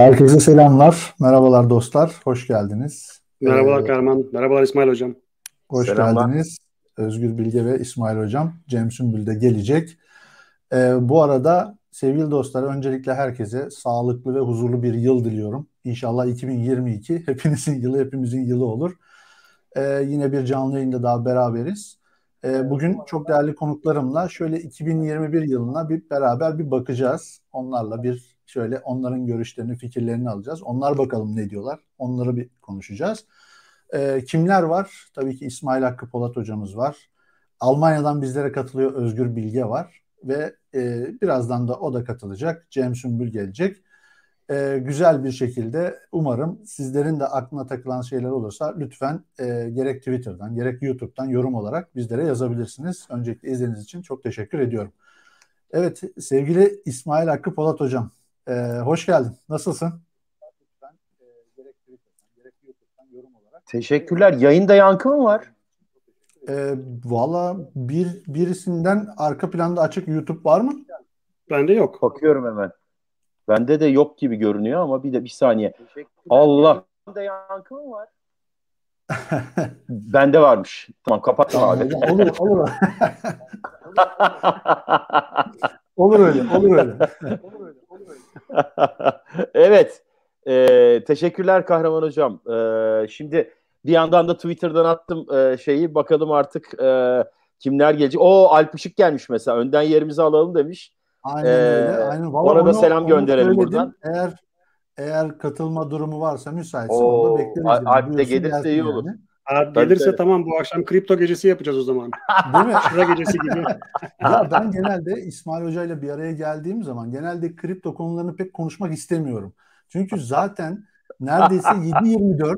Herkese selamlar. Merhabalar dostlar. Hoş geldiniz. Merhabalar ee, Kahraman. Merhabalar İsmail Hocam. Hoş Selamlar. geldiniz. Özgür Bilge ve İsmail Hocam. Cem Sümbül de gelecek. Ee, bu arada sevgili dostlar öncelikle herkese sağlıklı ve huzurlu bir yıl diliyorum. İnşallah 2022 hepinizin yılı, hepimizin yılı olur. Ee, yine bir canlı yayında daha beraberiz. Ee, bugün çok değerli konuklarımla şöyle 2021 yılına bir beraber bir bakacağız. Onlarla bir şöyle onların görüşlerini, fikirlerini alacağız. Onlar bakalım ne diyorlar. Onları bir konuşacağız. E, kimler var? Tabii ki İsmail Hakkı Polat hocamız var. Almanya'dan bizlere katılıyor Özgür Bilge var. Ve e, birazdan da o da katılacak. Cem Sümbül gelecek. E, güzel bir şekilde umarım sizlerin de aklına takılan şeyler olursa lütfen e, gerek Twitter'dan gerek YouTube'dan yorum olarak bizlere yazabilirsiniz. Öncelikle izlediğiniz için çok teşekkür ediyorum. Evet sevgili İsmail Hakkı Polat hocam ee, hoş geldin. Nasılsın? Teşekkürler. Yayında yankı mı var? Ee, Valla bir, birisinden arka planda açık YouTube var mı? Bende yok. Bakıyorum hemen. Bende de yok gibi görünüyor ama bir de bir saniye. Allah. Bende yankı mı var? Bende varmış. Tamam kapattım tamam, abi. Olur olur. olur öyle. Olur öyle. Öyle. evet. E, teşekkürler Kahraman Hocam. E, şimdi bir yandan da Twitter'dan attım e, şeyi. Bakalım artık e, kimler gelecek. O Alp Işık gelmiş mesela. Önden yerimizi alalım demiş. Aynen öyle. Aynen. Vallahi ona da selam gönderelim buradan. Eğer eğer katılma durumu varsa müsaitse onu da bekleriz. Alp de gelirse iyi olur. Yani. Abi gelirse tabii. tamam bu akşam kripto gecesi yapacağız o zaman. Değil mi? Şura gecesi gibi. ya ben genelde İsmail Hoca ile bir araya geldiğim zaman genelde kripto konularını pek konuşmak istemiyorum. Çünkü zaten neredeyse 7-24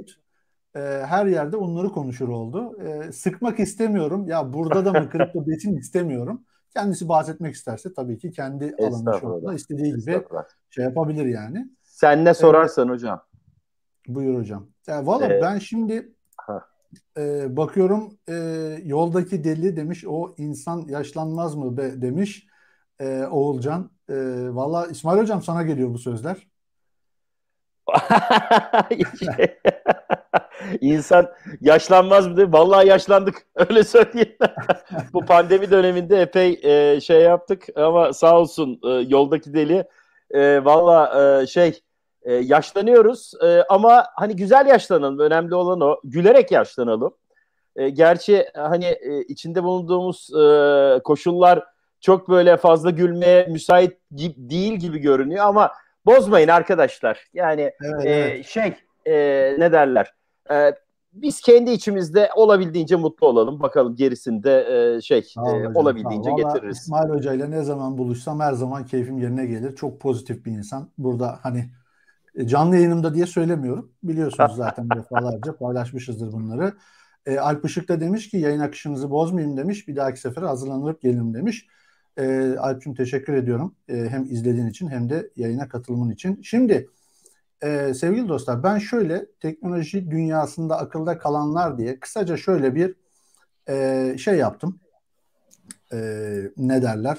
e, her yerde onları konuşur oldu. E, sıkmak istemiyorum. Ya burada da mı kripto besin istemiyorum. Kendisi bahsetmek isterse tabii ki kendi alanı şortunda istediği gibi şey yapabilir yani. Sen ne sorarsan ee, hocam. Buyur hocam. Ya, Valla ee, ben şimdi e, bakıyorum e, yoldaki deli demiş o insan yaşlanmaz mı be demiş e, Oğulcan. E, Valla İsmail Hocam sana geliyor bu sözler. İnsan yaşlanmaz mı? Diye. Vallahi yaşlandık. Öyle söyleyeyim. bu pandemi döneminde epey e, şey yaptık ama sağ olsun e, yoldaki deli. E, Valla e, şey e, yaşlanıyoruz e, ama hani güzel yaşlanalım. Önemli olan o. Gülerek yaşlanalım. E, gerçi hani e, içinde bulunduğumuz e, koşullar çok böyle fazla gülmeye müsait gibi, değil gibi görünüyor ama bozmayın arkadaşlar. Yani evet, e, evet. şey e, ne derler? E, biz kendi içimizde olabildiğince mutlu olalım. Bakalım gerisinde e, şey tamam, e, olabildiğince tamam. getiririz. İsmail Hoca ile ne zaman buluşsam her zaman keyfim yerine gelir. Çok pozitif bir insan. Burada hani canlı yayınımda diye söylemiyorum. Biliyorsunuz zaten defalarca paylaşmışızdır bunları. E, Alp Işık da demiş ki yayın akışınızı bozmayayım demiş. Bir dahaki sefere hazırlanıp gelirim demiş. E, Alp'cim teşekkür ediyorum. E, hem izlediğin için hem de yayına katılımın için. Şimdi e, sevgili dostlar ben şöyle teknoloji dünyasında akılda kalanlar diye kısaca şöyle bir e, şey yaptım. E, ne derler?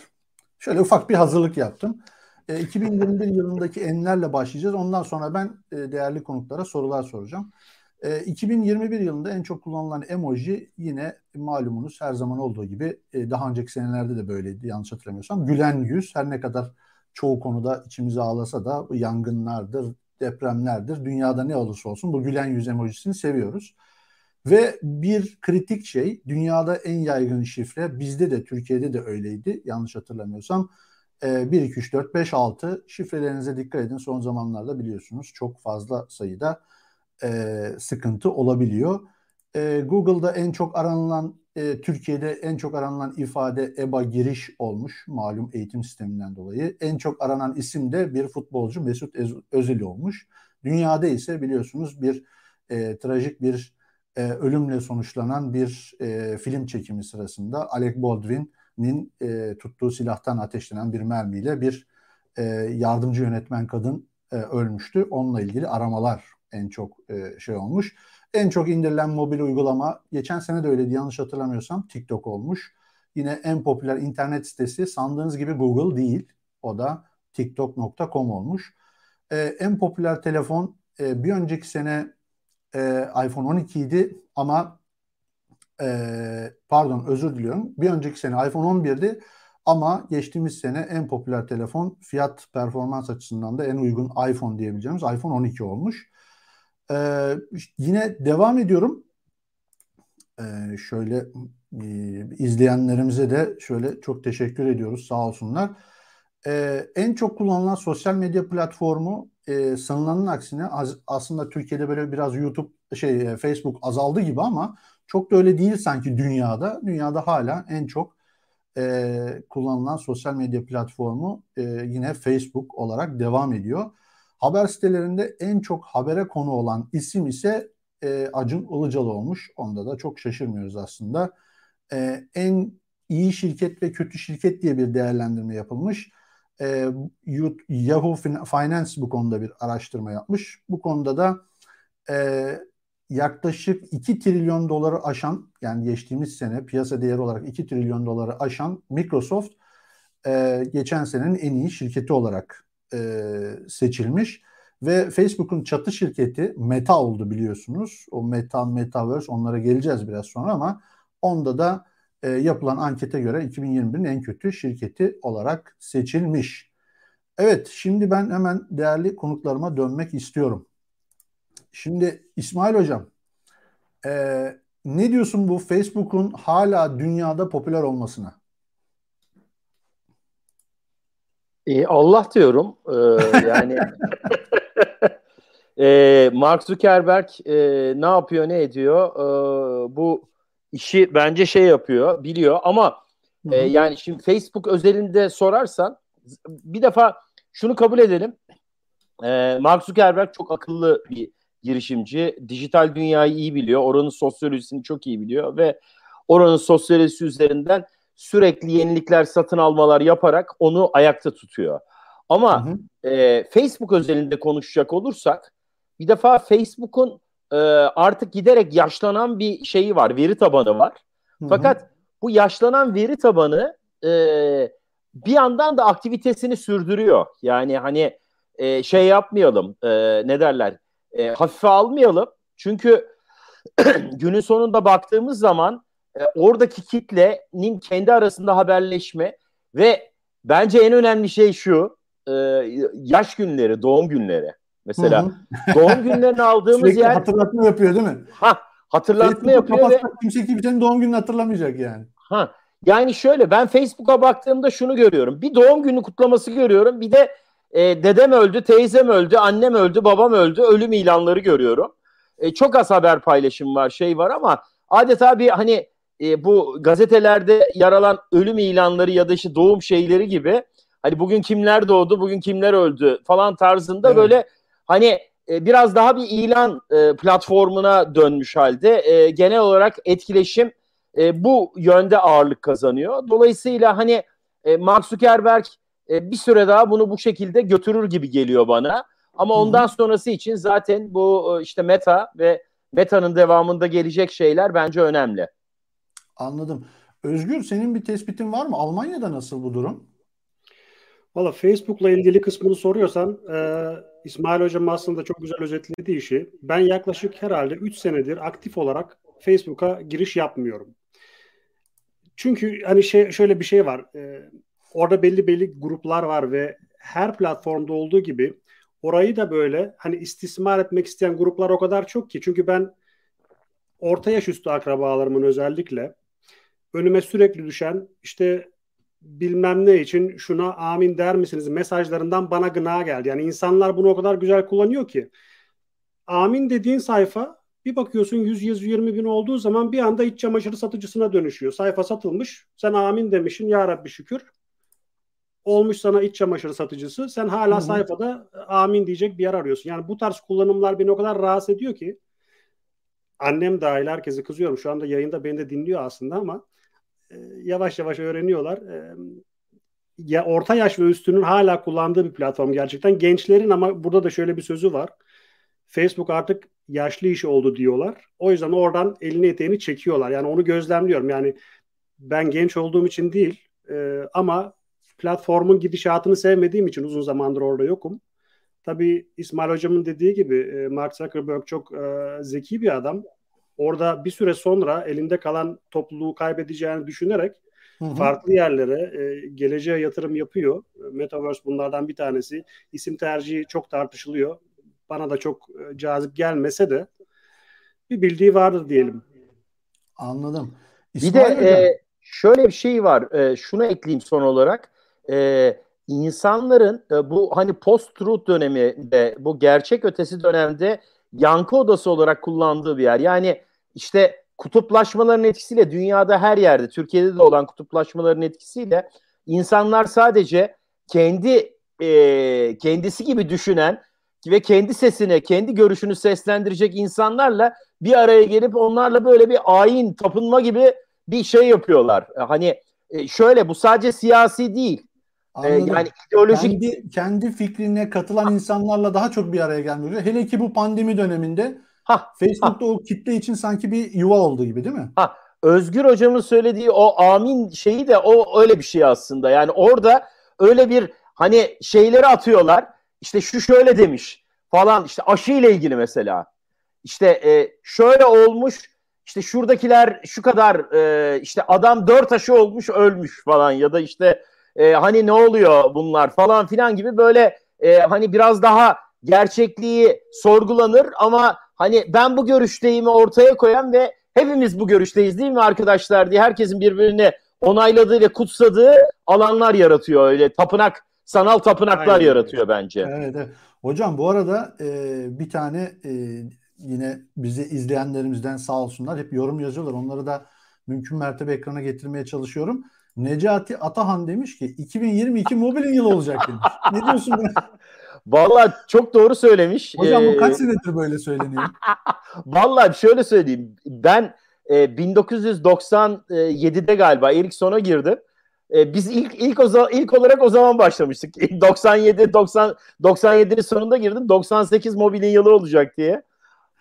Şöyle ufak bir hazırlık yaptım. E, 2021 yılındaki enlerle başlayacağız. Ondan sonra ben e, değerli konuklara sorular soracağım. E, 2021 yılında en çok kullanılan emoji yine malumunuz her zaman olduğu gibi e, daha önceki senelerde de böyleydi yanlış hatırlamıyorsam. Gülen yüz her ne kadar çoğu konuda içimizi ağlasa da yangınlardır, depremlerdir, dünyada ne olursa olsun bu gülen yüz emojisini seviyoruz. Ve bir kritik şey dünyada en yaygın şifre bizde de Türkiye'de de öyleydi yanlış hatırlamıyorsam. 1, 2, 3, 4, 5, 6 şifrelerinize dikkat edin. Son zamanlarda biliyorsunuz çok fazla sayıda e, sıkıntı olabiliyor. E, Google'da en çok aranılan, e, Türkiye'de en çok aranılan ifade EBA giriş olmuş malum eğitim sisteminden dolayı. En çok aranan isim de bir futbolcu Mesut Özil olmuş. Dünyada ise biliyorsunuz bir e, trajik bir e, ölümle sonuçlanan bir e, film çekimi sırasında Alec Baldwin'in e, tuttuğu silahtan ateşlenen bir mermiyle bir e, yardımcı yönetmen kadın e, ölmüştü. Onunla ilgili aramalar en çok e, şey olmuş. En çok indirilen mobil uygulama geçen sene de öyleydi yanlış hatırlamıyorsam TikTok olmuş. Yine en popüler internet sitesi sandığınız gibi Google değil. O da tiktok.com olmuş. e, en popüler telefon e, bir önceki sene e, iPhone 12 idi ama e, pardon özür diliyorum. Bir önceki sene iPhone 11'di ama geçtiğimiz sene en popüler telefon fiyat performans açısından da en uygun iPhone diyebileceğimiz iPhone 12 olmuş. E, yine devam ediyorum. E, şöyle e, izleyenlerimize de şöyle çok teşekkür ediyoruz sağ olsunlar. E, en çok kullanılan sosyal medya platformu e, sanılanın aksine az, aslında Türkiye'de böyle biraz YouTube şey e, Facebook azaldı gibi ama çok da öyle değil sanki dünyada. Dünyada hala en çok e, kullanılan sosyal medya platformu e, yine Facebook olarak devam ediyor. Haber sitelerinde en çok habere konu olan isim ise e, Acun Ilıcalı olmuş. Onda da çok şaşırmıyoruz aslında. E, en iyi şirket ve kötü şirket diye bir değerlendirme yapılmış. E, Yahoo Finance bu konuda bir araştırma yapmış. Bu konuda da e, yaklaşık 2 trilyon doları aşan yani geçtiğimiz sene piyasa değeri olarak 2 trilyon doları aşan Microsoft e, geçen senenin en iyi şirketi olarak e, seçilmiş. Ve Facebook'un çatı şirketi Meta oldu biliyorsunuz. O Meta, Metaverse onlara geleceğiz biraz sonra ama onda da e, yapılan ankete göre 2021'in en kötü şirketi olarak seçilmiş. Evet şimdi ben hemen değerli konuklarıma dönmek istiyorum. Şimdi İsmail Hocam e, ne diyorsun bu Facebook'un hala dünyada popüler olmasına? E, Allah diyorum. Ee, yani e, Mark Zuckerberg e, ne yapıyor ne ediyor e, bu işi bence şey yapıyor biliyor ama e, yani şimdi Facebook özelinde sorarsan bir defa şunu kabul edelim e, Mark Zuckerberg çok akıllı bir girişimci dijital dünyayı iyi biliyor oranın sosyolojisini çok iyi biliyor ve oranın sosyolojisi üzerinden sürekli yenilikler satın almalar yaparak onu ayakta tutuyor. Ama hı hı. E, Facebook özelinde konuşacak olursak bir defa Facebook'un e, artık giderek yaşlanan bir şeyi var, veri tabanı var. Hı hı. Fakat bu yaşlanan veri tabanı e, bir yandan da aktivitesini sürdürüyor. Yani hani e, şey yapmayalım, e, ne derler, e, hafife almayalım. Çünkü günün sonunda baktığımız zaman e, oradaki kitlenin kendi arasında haberleşme ve bence en önemli şey şu, e, yaş günleri, doğum günleri. Mesela doğum günlerini aldığımız Sürekli yer hatırlatma yapıyor değil mi? Ha, hatırlatma Facebook yapıyor ve kimse kimsenin doğum gününü hatırlamayacak yani. Ha. Yani şöyle ben Facebook'a baktığımda şunu görüyorum. Bir doğum günü kutlaması görüyorum. Bir de e, dedem öldü, teyzem öldü, annem öldü, babam öldü. Ölüm ilanları görüyorum. E, çok az haber paylaşım var, şey var ama adeta bir hani e, bu gazetelerde yer alan ölüm ilanları ya da işte doğum şeyleri gibi hani bugün kimler doğdu, bugün kimler öldü falan tarzında evet. böyle hani e, biraz daha bir ilan e, platformuna dönmüş halde e, genel olarak etkileşim e, bu yönde ağırlık kazanıyor. Dolayısıyla hani e, Mark Zuckerberg e, bir süre daha bunu bu şekilde götürür gibi geliyor bana. Ama ondan sonrası için zaten bu e, işte Meta ve Meta'nın devamında gelecek şeyler bence önemli. Anladım. Özgür senin bir tespitin var mı? Almanya'da nasıl bu durum? Valla Facebook'la ilgili kısmını soruyorsan e, İsmail Hocam aslında çok güzel özetledi işi. Ben yaklaşık herhalde 3 senedir aktif olarak Facebook'a giriş yapmıyorum. Çünkü hani şey şöyle bir şey var. E, orada belli belli gruplar var ve her platformda olduğu gibi orayı da böyle hani istismar etmek isteyen gruplar o kadar çok ki. Çünkü ben orta yaş üstü akrabalarımın özellikle önüme sürekli düşen işte bilmem ne için şuna amin der misiniz mesajlarından bana gına geldi. Yani insanlar bunu o kadar güzel kullanıyor ki. Amin dediğin sayfa bir bakıyorsun 100-120 bin olduğu zaman bir anda iç çamaşırı satıcısına dönüşüyor. Sayfa satılmış. Sen amin demişsin ya Rabbi şükür. Olmuş sana iç çamaşırı satıcısı. Sen hala Hı-hı. sayfada amin diyecek bir yer arıyorsun. Yani bu tarz kullanımlar beni o kadar rahatsız ediyor ki annem dahil herkese kızıyorum. Şu anda yayında beni de dinliyor aslında ama e, yavaş yavaş öğreniyorlar. E, ya orta yaş ve üstünün hala kullandığı bir platform gerçekten. Gençlerin ama burada da şöyle bir sözü var. Facebook artık yaşlı işi oldu diyorlar. O yüzden oradan elini eteğini çekiyorlar. Yani onu gözlemliyorum. Yani ben genç olduğum için değil e, ama platformun gidişatını sevmediğim için uzun zamandır orada yokum. Tabii İsmail Hocam'ın dediği gibi e, Mark Zuckerberg çok e, zeki bir adam. Orada bir süre sonra elinde kalan topluluğu kaybedeceğini düşünerek hı hı. farklı yerlere e, geleceğe yatırım yapıyor. Metaverse bunlardan bir tanesi. İsim tercihi çok tartışılıyor. Bana da çok e, cazip gelmese de bir bildiği vardır diyelim. Anladım. İsmail bir de Hocam, e, şöyle bir şey var. E, şunu ekleyeyim son olarak. E, insanların e, bu hani post-truth döneminde, bu gerçek ötesi dönemde yankı odası olarak kullandığı bir yer. Yani işte kutuplaşmaların etkisiyle dünyada her yerde, Türkiye'de de olan kutuplaşmaların etkisiyle insanlar sadece kendi e, kendisi gibi düşünen ve kendi sesine, kendi görüşünü seslendirecek insanlarla bir araya gelip onlarla böyle bir ayin, tapınma gibi bir şey yapıyorlar. Hani e, şöyle bu sadece siyasi değil. Ee, yani ideolojik kendi, kendi fikrine katılan insanlarla daha çok bir araya gelmiyor. Hele ki bu pandemi döneminde ha, Facebook'ta ha. o kitle için sanki bir yuva oldu gibi değil mi? Ha, Özgür hocamın söylediği o amin şeyi de o öyle bir şey aslında. Yani orada öyle bir hani şeyleri atıyorlar. İşte şu şöyle demiş falan işte aşı ile ilgili mesela. İşte e, şöyle olmuş işte şuradakiler şu kadar e, işte adam dört aşı olmuş ölmüş falan ya da işte e, hani ne oluyor bunlar falan filan gibi böyle e, hani biraz daha gerçekliği sorgulanır ama hani ben bu görüşteyimi ortaya koyan ve hepimiz bu görüşteyiz değil mi arkadaşlar diye herkesin birbirini onayladığı ve kutsadığı alanlar yaratıyor öyle tapınak sanal tapınaklar Aynen. yaratıyor bence. Evet, evet. Hocam bu arada e, bir tane e, yine bizi izleyenlerimizden sağ olsunlar hep yorum yazıyorlar. Onları da mümkün mertebe ekrana getirmeye çalışıyorum. Necati Atahan demiş ki 2022 mobilin yılı olacak demiş. ne diyorsun buna? Vallahi çok doğru söylemiş. Hocam bu kaç ee, senedir böyle söyleniyor? Vallahi şöyle söyleyeyim. Ben e, 1997'de galiba Ericsson'a girdim. E, biz ilk ilk o ilk olarak o zaman başlamıştık. 97 90 97'nin sonunda girdim. 98 mobilin yılı olacak diye.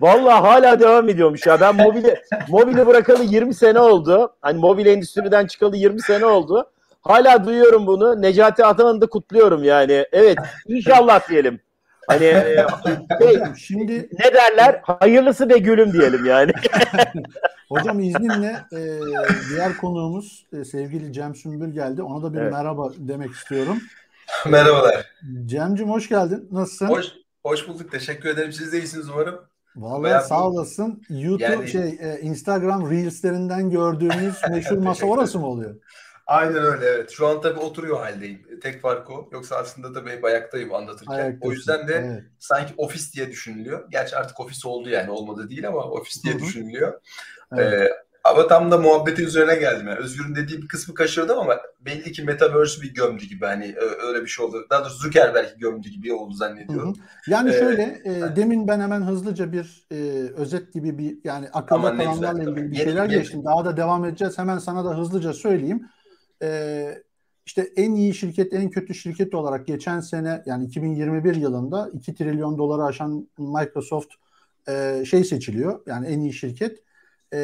Vallahi hala devam ediyormuş ya. Ben mobili mobili bırakalı 20 sene oldu. Hani mobil endüstriden çıkalı 20 sene oldu. Hala duyuyorum bunu. Necati Atan'ı da kutluyorum yani. Evet inşallah diyelim. Hani e, şey, şimdi ne derler? Hayırlısı be gülüm diyelim yani. Hocam izninle e, diğer konuğumuz e, sevgili Cem Sümbül geldi. Ona da bir evet. merhaba demek istiyorum. Merhabalar. Cem'cim hoş geldin. Nasılsın? Hoş, hoş bulduk. Teşekkür ederim. Siz de iyisiniz umarım. Vallahi Bayağı sağ olasın. YouTube yani... şey e, Instagram Reels'lerinden gördüğümüz meşhur masa orası mı oluyor? Aynen öyle evet. Şu an tabii oturuyor haldeyim. Tek farkı o. Yoksa aslında tabii hep ayaktayım anlatırken. Ayaktasın. O yüzden de evet. sanki ofis diye düşünülüyor. Gerçi artık ofis oldu yani olmadı değil ama ofis diye Hı-hı. düşünülüyor. Evet. Ee, ama tam da muhabbetin üzerine geldim. Yani Özgür'ün dediği bir kısmı kaçırdım ama belli ki Metaverse bir gömdü gibi. Hani öyle bir şey oldu. Daha doğrusu Zuckerberg gömdü gibi oldu zannediyorum. Hı hı. Yani ee, şöyle e, demin ben hemen hızlıca bir e, özet gibi bir yani akılda kalanlarla ilgili bir şeyler yeni, geçtim. Yeni. Daha da devam edeceğiz. Hemen sana da hızlıca söyleyeyim. E, işte en iyi şirket, en kötü şirket olarak geçen sene yani 2021 yılında 2 trilyon doları aşan Microsoft e, şey seçiliyor. Yani en iyi şirket e,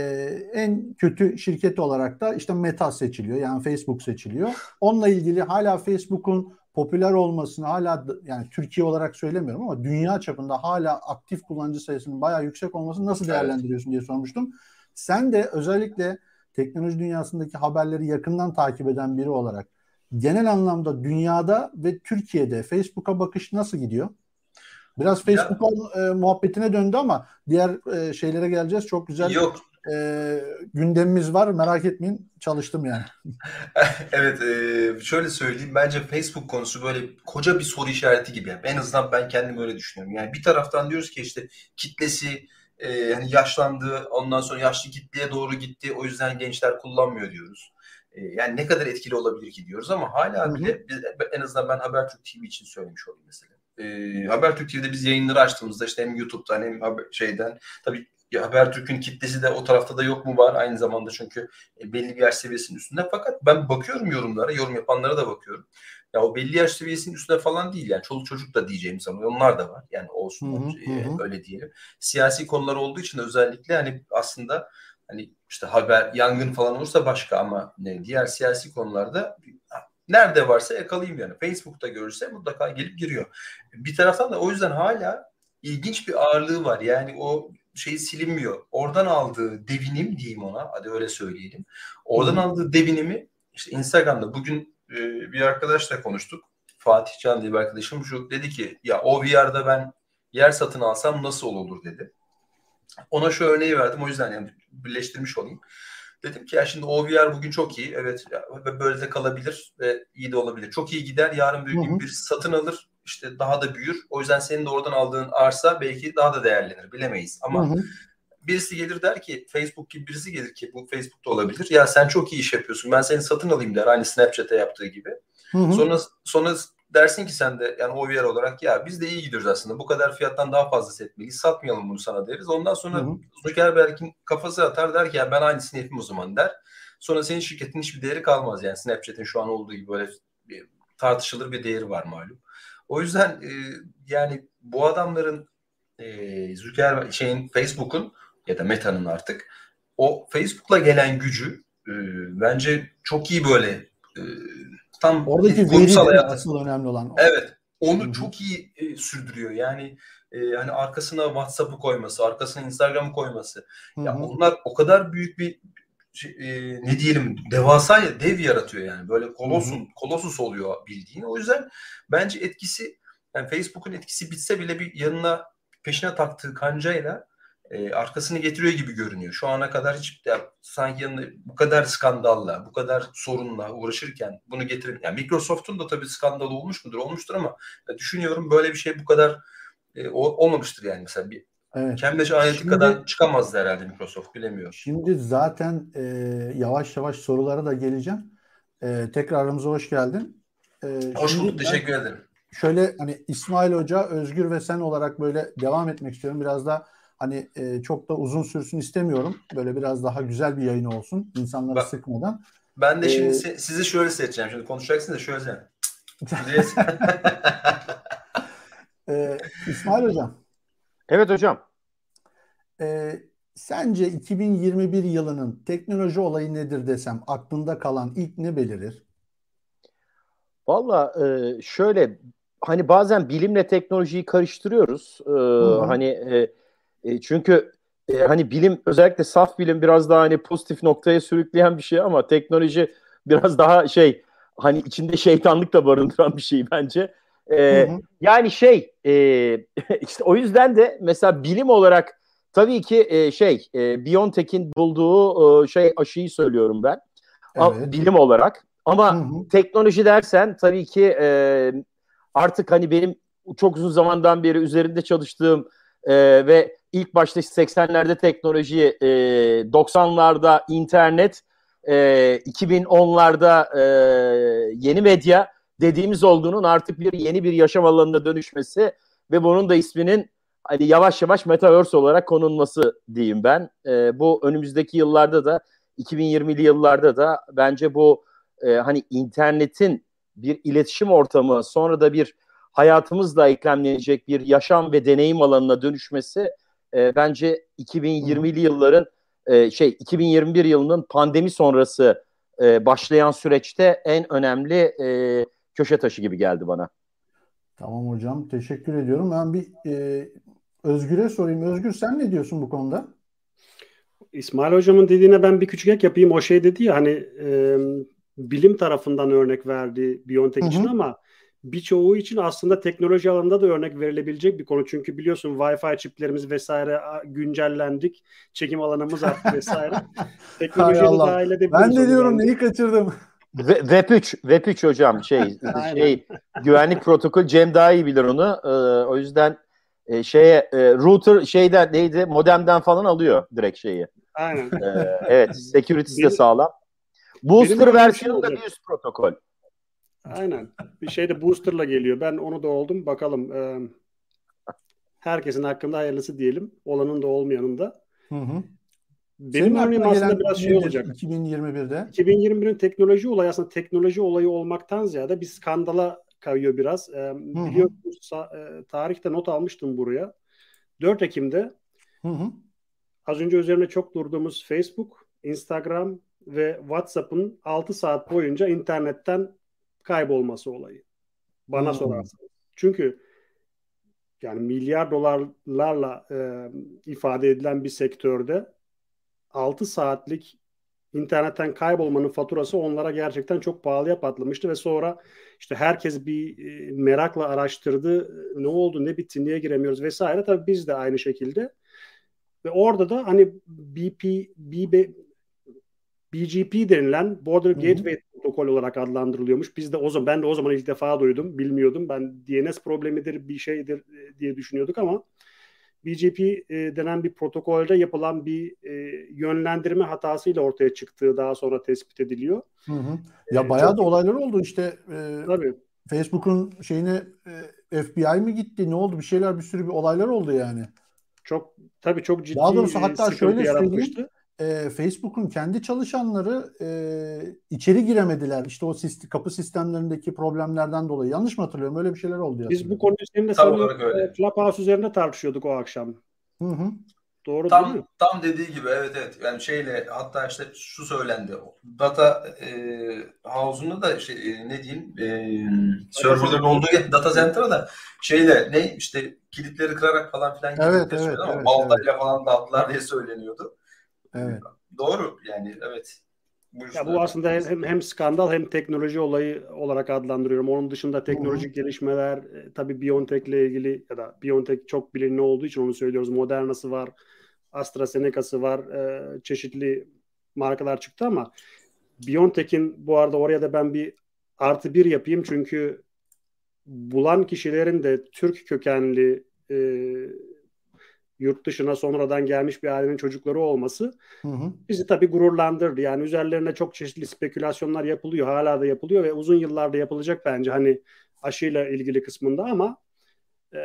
en kötü şirket olarak da işte Meta seçiliyor. Yani Facebook seçiliyor. Onunla ilgili hala Facebook'un popüler olmasını hala yani Türkiye olarak söylemiyorum ama dünya çapında hala aktif kullanıcı sayısının bayağı yüksek olmasını nasıl değerlendiriyorsun diye sormuştum. Sen de özellikle teknoloji dünyasındaki haberleri yakından takip eden biri olarak genel anlamda dünyada ve Türkiye'de Facebook'a bakış nasıl gidiyor? Biraz Facebook e, muhabbetine döndü ama diğer e, şeylere geleceğiz. Çok güzel Yok e, gündemimiz var. Merak etmeyin. Çalıştım yani. evet. E, şöyle söyleyeyim. Bence Facebook konusu böyle koca bir soru işareti gibi. En azından ben kendim öyle düşünüyorum. Yani bir taraftan diyoruz ki işte kitlesi e, hani yaşlandı. Ondan sonra yaşlı kitleye doğru gitti. O yüzden gençler kullanmıyor diyoruz. E, yani ne kadar etkili olabilir ki diyoruz ama hala bile biz, en azından ben Habertürk TV için söylemiş olayım mesela. E, Habertürk TV'de biz yayınları açtığımızda işte hem YouTube'dan hem haber, şeyden tabii Habertürk'ün kitlesi de o tarafta da yok mu var aynı zamanda çünkü e, belli bir yaş seviyesinin üstünde. Fakat ben bakıyorum yorumlara, yorum yapanlara da bakıyorum. Ya o belli yaş seviyesinin üstünde falan değil yani çoluk çocuk da diyeceğim zaman onlar da var. Yani olsun hı hı, e, hı. öyle diyelim. Siyasi konular olduğu için özellikle hani aslında hani işte haber yangın falan olursa başka ama ne, diğer siyasi konularda nerede varsa yakalayayım yani. Facebook'ta görürse mutlaka gelip giriyor. Bir taraftan da o yüzden hala ilginç bir ağırlığı var. Yani o şey silinmiyor. Oradan aldığı devinim diyeyim ona. Hadi öyle söyleyelim. Oradan Hı. aldığı devinimi işte Instagram'da bugün e, bir arkadaşla konuştuk. Fatih Can diye bir arkadaşım şu dedi ki ya o VR'da ben yer satın alsam nasıl olur dedi. Ona şu örneği verdim o yüzden yani birleştirmiş olayım. Dedim ki ya şimdi OVR bugün çok iyi. Evet ve böyle de kalabilir ve iyi de olabilir. Çok iyi gider. Yarın gün bir satın alır. İşte daha da büyür. O yüzden senin de oradan aldığın arsa belki daha da değerlenir. Bilemeyiz. Ama hı hı. birisi gelir der ki Facebook gibi birisi gelir ki bu Facebook'ta olabilir. Ya sen çok iyi iş yapıyorsun. Ben seni satın alayım der. Aynı Snapchat'e yaptığı gibi. Hı hı. Sonra sonra dersin ki sen de yani OVR olarak ya biz de iyi gidiyoruz aslında. Bu kadar fiyattan daha fazla etmeliyiz. Satmayalım bunu sana deriz. Ondan sonra. Zuckerberg'in kafası atar der ki ya ben aynısını yapayım o zaman der. Sonra senin şirketin hiçbir değeri kalmaz. Yani Snapchat'in şu an olduğu gibi böyle bir tartışılır bir değeri var malum. O yüzden e, yani bu adamların e, Zuckerberg şeyin Facebook'un ya da Meta'nın artık o Facebook'la gelen gücü e, bence çok iyi böyle e, tam oradaki kurumsal hayat asıl önemli olan. Evet. Onu Hı-hı. çok iyi e, sürdürüyor. Yani e, hani arkasına WhatsApp'ı koyması, arkasına Instagram'ı koyması. Hı-hı. Ya onlar o kadar büyük bir şey, e, ne diyelim devasa dev yaratıyor yani. Böyle kolosun kolosus oluyor bildiğin. O yüzden bence etkisi yani Facebook'un etkisi bitse bile bir yanına peşine taktığı kancayla e, arkasını getiriyor gibi görünüyor. Şu ana kadar hiç ya, sanki yanında bu kadar skandalla, bu kadar sorunla uğraşırken bunu getirip yani Microsoft'un da tabii skandalı olmuş mudur? Olmuştur ama ya, düşünüyorum böyle bir şey bu kadar e, olmamıştır yani mesela bir Evet. Cambridge Analytica'dan çıkamazdı herhalde Microsoft bilemiyorum. Şimdi zaten e, yavaş yavaş sorulara da geleceğim. E, tekrar aramıza hoş geldin. E, hoş bulduk teşekkür ederim. Şöyle hani İsmail Hoca, Özgür ve sen olarak böyle devam etmek istiyorum. Biraz da Hani e, çok da uzun sürsün istemiyorum. Böyle biraz daha güzel bir yayın olsun. insanları Bak, sıkmadan. Ben de şimdi ee, sizi şöyle seçeceğim. Şimdi konuşacaksın da şöyle. ee, İsmail Hocam. Evet hocam. E, sence 2021 yılının teknoloji olayı nedir desem aklında kalan ilk ne belirir? Valla e, şöyle hani bazen bilimle teknolojiyi karıştırıyoruz. E, hani e, e, çünkü e, hani bilim özellikle saf bilim biraz daha hani pozitif noktaya sürükleyen bir şey ama teknoloji biraz daha şey hani içinde şeytanlık da barındıran bir şey bence. E, hı hı. Yani şey e, işte o yüzden de mesela bilim olarak tabii ki e, şey e, Biontech'in bulduğu e, şey aşıyı söylüyorum ben. Evet. bilim olarak. Ama hı hı. teknoloji dersen tabii ki e, artık hani benim çok uzun zamandan beri üzerinde çalıştığım e, ve ilk başta 80'lerde teknoloji, e, 90'larda internet, e, 2010'larda e, yeni medya dediğimiz olduğunun artık bir yeni bir yaşam alanına dönüşmesi ve bunun da isminin hani yavaş yavaş metaverse olarak konulması diyeyim ben. E, bu önümüzdeki yıllarda da 2020'li yıllarda da bence bu e, hani internetin bir iletişim ortamı sonra da bir hayatımızla eklemlenecek bir yaşam ve deneyim alanına dönüşmesi e, bence 2020'li yılların e, şey 2021 yılının pandemi sonrası e, başlayan süreçte en önemli e, köşe taşı gibi geldi bana. Tamam hocam teşekkür ediyorum. Ben bir e, Özgür'e sorayım. Özgür sen ne diyorsun bu konuda? İsmail hocamın dediğine ben bir küçük ek yapayım. O şey dedi ya hani e, bilim tarafından örnek verdi Biontech için ama birçoğu için aslında teknoloji alanında da örnek verilebilecek bir konu. Çünkü biliyorsun Wi-Fi çiplerimiz vesaire güncellendik. Çekim alanımız arttı vesaire. Teknolojiyi de dahil edebiliriz. Ben de diyorum yani. neyi kaçırdım. Web 3, Web 3 hocam şey şey güvenlik protokol Cem daha iyi bilir onu. Ee, o yüzden e, şeye e, router şeyden neydi modemden falan alıyor direkt şeyi. Aynen. Ee, evet security'si de sağlam. Booster versiyonu da bir üst protokol. Aynen. Bir şey de booster'la geliyor. Ben onu da oldum. Bakalım. E, herkesin hakkında hayırlısı diyelim. Olanın da olmayanın da. Hı hı. Benim örneğim aslında biraz şey olacak. 2021'de. 2021'in teknoloji olayı aslında teknoloji olayı olmaktan ziyade bir skandala kayıyor biraz. E, biliyorsunuz tarihte not almıştım buraya. 4 Ekim'de hı hı. az önce üzerine çok durduğumuz Facebook, Instagram ve WhatsApp'ın 6 saat boyunca internetten kaybolması olayı. Bana hmm. sorarsanız. Çünkü yani milyar dolarlarla e, ifade edilen bir sektörde 6 saatlik internetten kaybolmanın faturası onlara gerçekten çok pahalıya patlamıştı ve sonra işte herkes bir e, merakla araştırdı. Ne oldu, ne bitti, niye giremiyoruz vesaire. Tabii biz de aynı şekilde. Ve orada da hani BP, BB, BGP denilen Border Hı-hı. Gateway protokol olarak adlandırılıyormuş. Biz de o zaman ben de o zaman ilk defa duydum, bilmiyordum. Ben DNS problemidir, bir şeydir e, diye düşünüyorduk ama BGP e, denen bir protokolde yapılan bir e, yönlendirme hatasıyla ortaya çıktığı daha sonra tespit ediliyor. Hı hı. Ya e, bayağı da olaylar oldu işte. E, Tabii. Facebook'un şeyine e, FBI mi gitti? Ne oldu? Bir şeyler bir sürü bir olaylar oldu yani. Çok tabii çok ciddi Daha doğrusu hatta şöyle söyleyeyim e, Facebook'un kendi çalışanları e, içeri giremediler. İşte o sistem, kapı sistemlerindeki problemlerden dolayı. Yanlış mı hatırlıyorum? Öyle bir şeyler oldu. Biz bu konu üzerinde sanıyorum Clubhouse üzerinde tartışıyorduk o akşam. Hı hı. Doğru tam, değil mi? Tam dediği gibi evet evet. Yani şeyle hatta işte şu söylendi. Data e, house'unda da şey, e, ne diyeyim e, serverların olduğu data center'a da şeyle ne işte kilitleri kırarak falan filan evet, evet, evet, ama baltayla evet. falan dağıttılar diye söyleniyordu. Evet. Doğru yani evet. Bu, ya bu aslında hem, hem skandal hem teknoloji olayı olarak adlandırıyorum. Onun dışında teknolojik Hı-hı. gelişmeler e, tabii BioNTech ile ilgili ya da BioNTech çok bilinli olduğu için onu söylüyoruz. Moderna'sı var, AstraZeneca'sı var, e, çeşitli markalar çıktı ama BioNTech'in bu arada oraya da ben bir artı bir yapayım çünkü bulan kişilerin de Türk kökenli e, yurt dışına sonradan gelmiş bir ailenin çocukları olması hı hı. bizi tabii gururlandırdı. Yani üzerlerine çok çeşitli spekülasyonlar yapılıyor. Hala da yapılıyor ve uzun yıllarda yapılacak bence hani aşıyla ilgili kısmında ama e,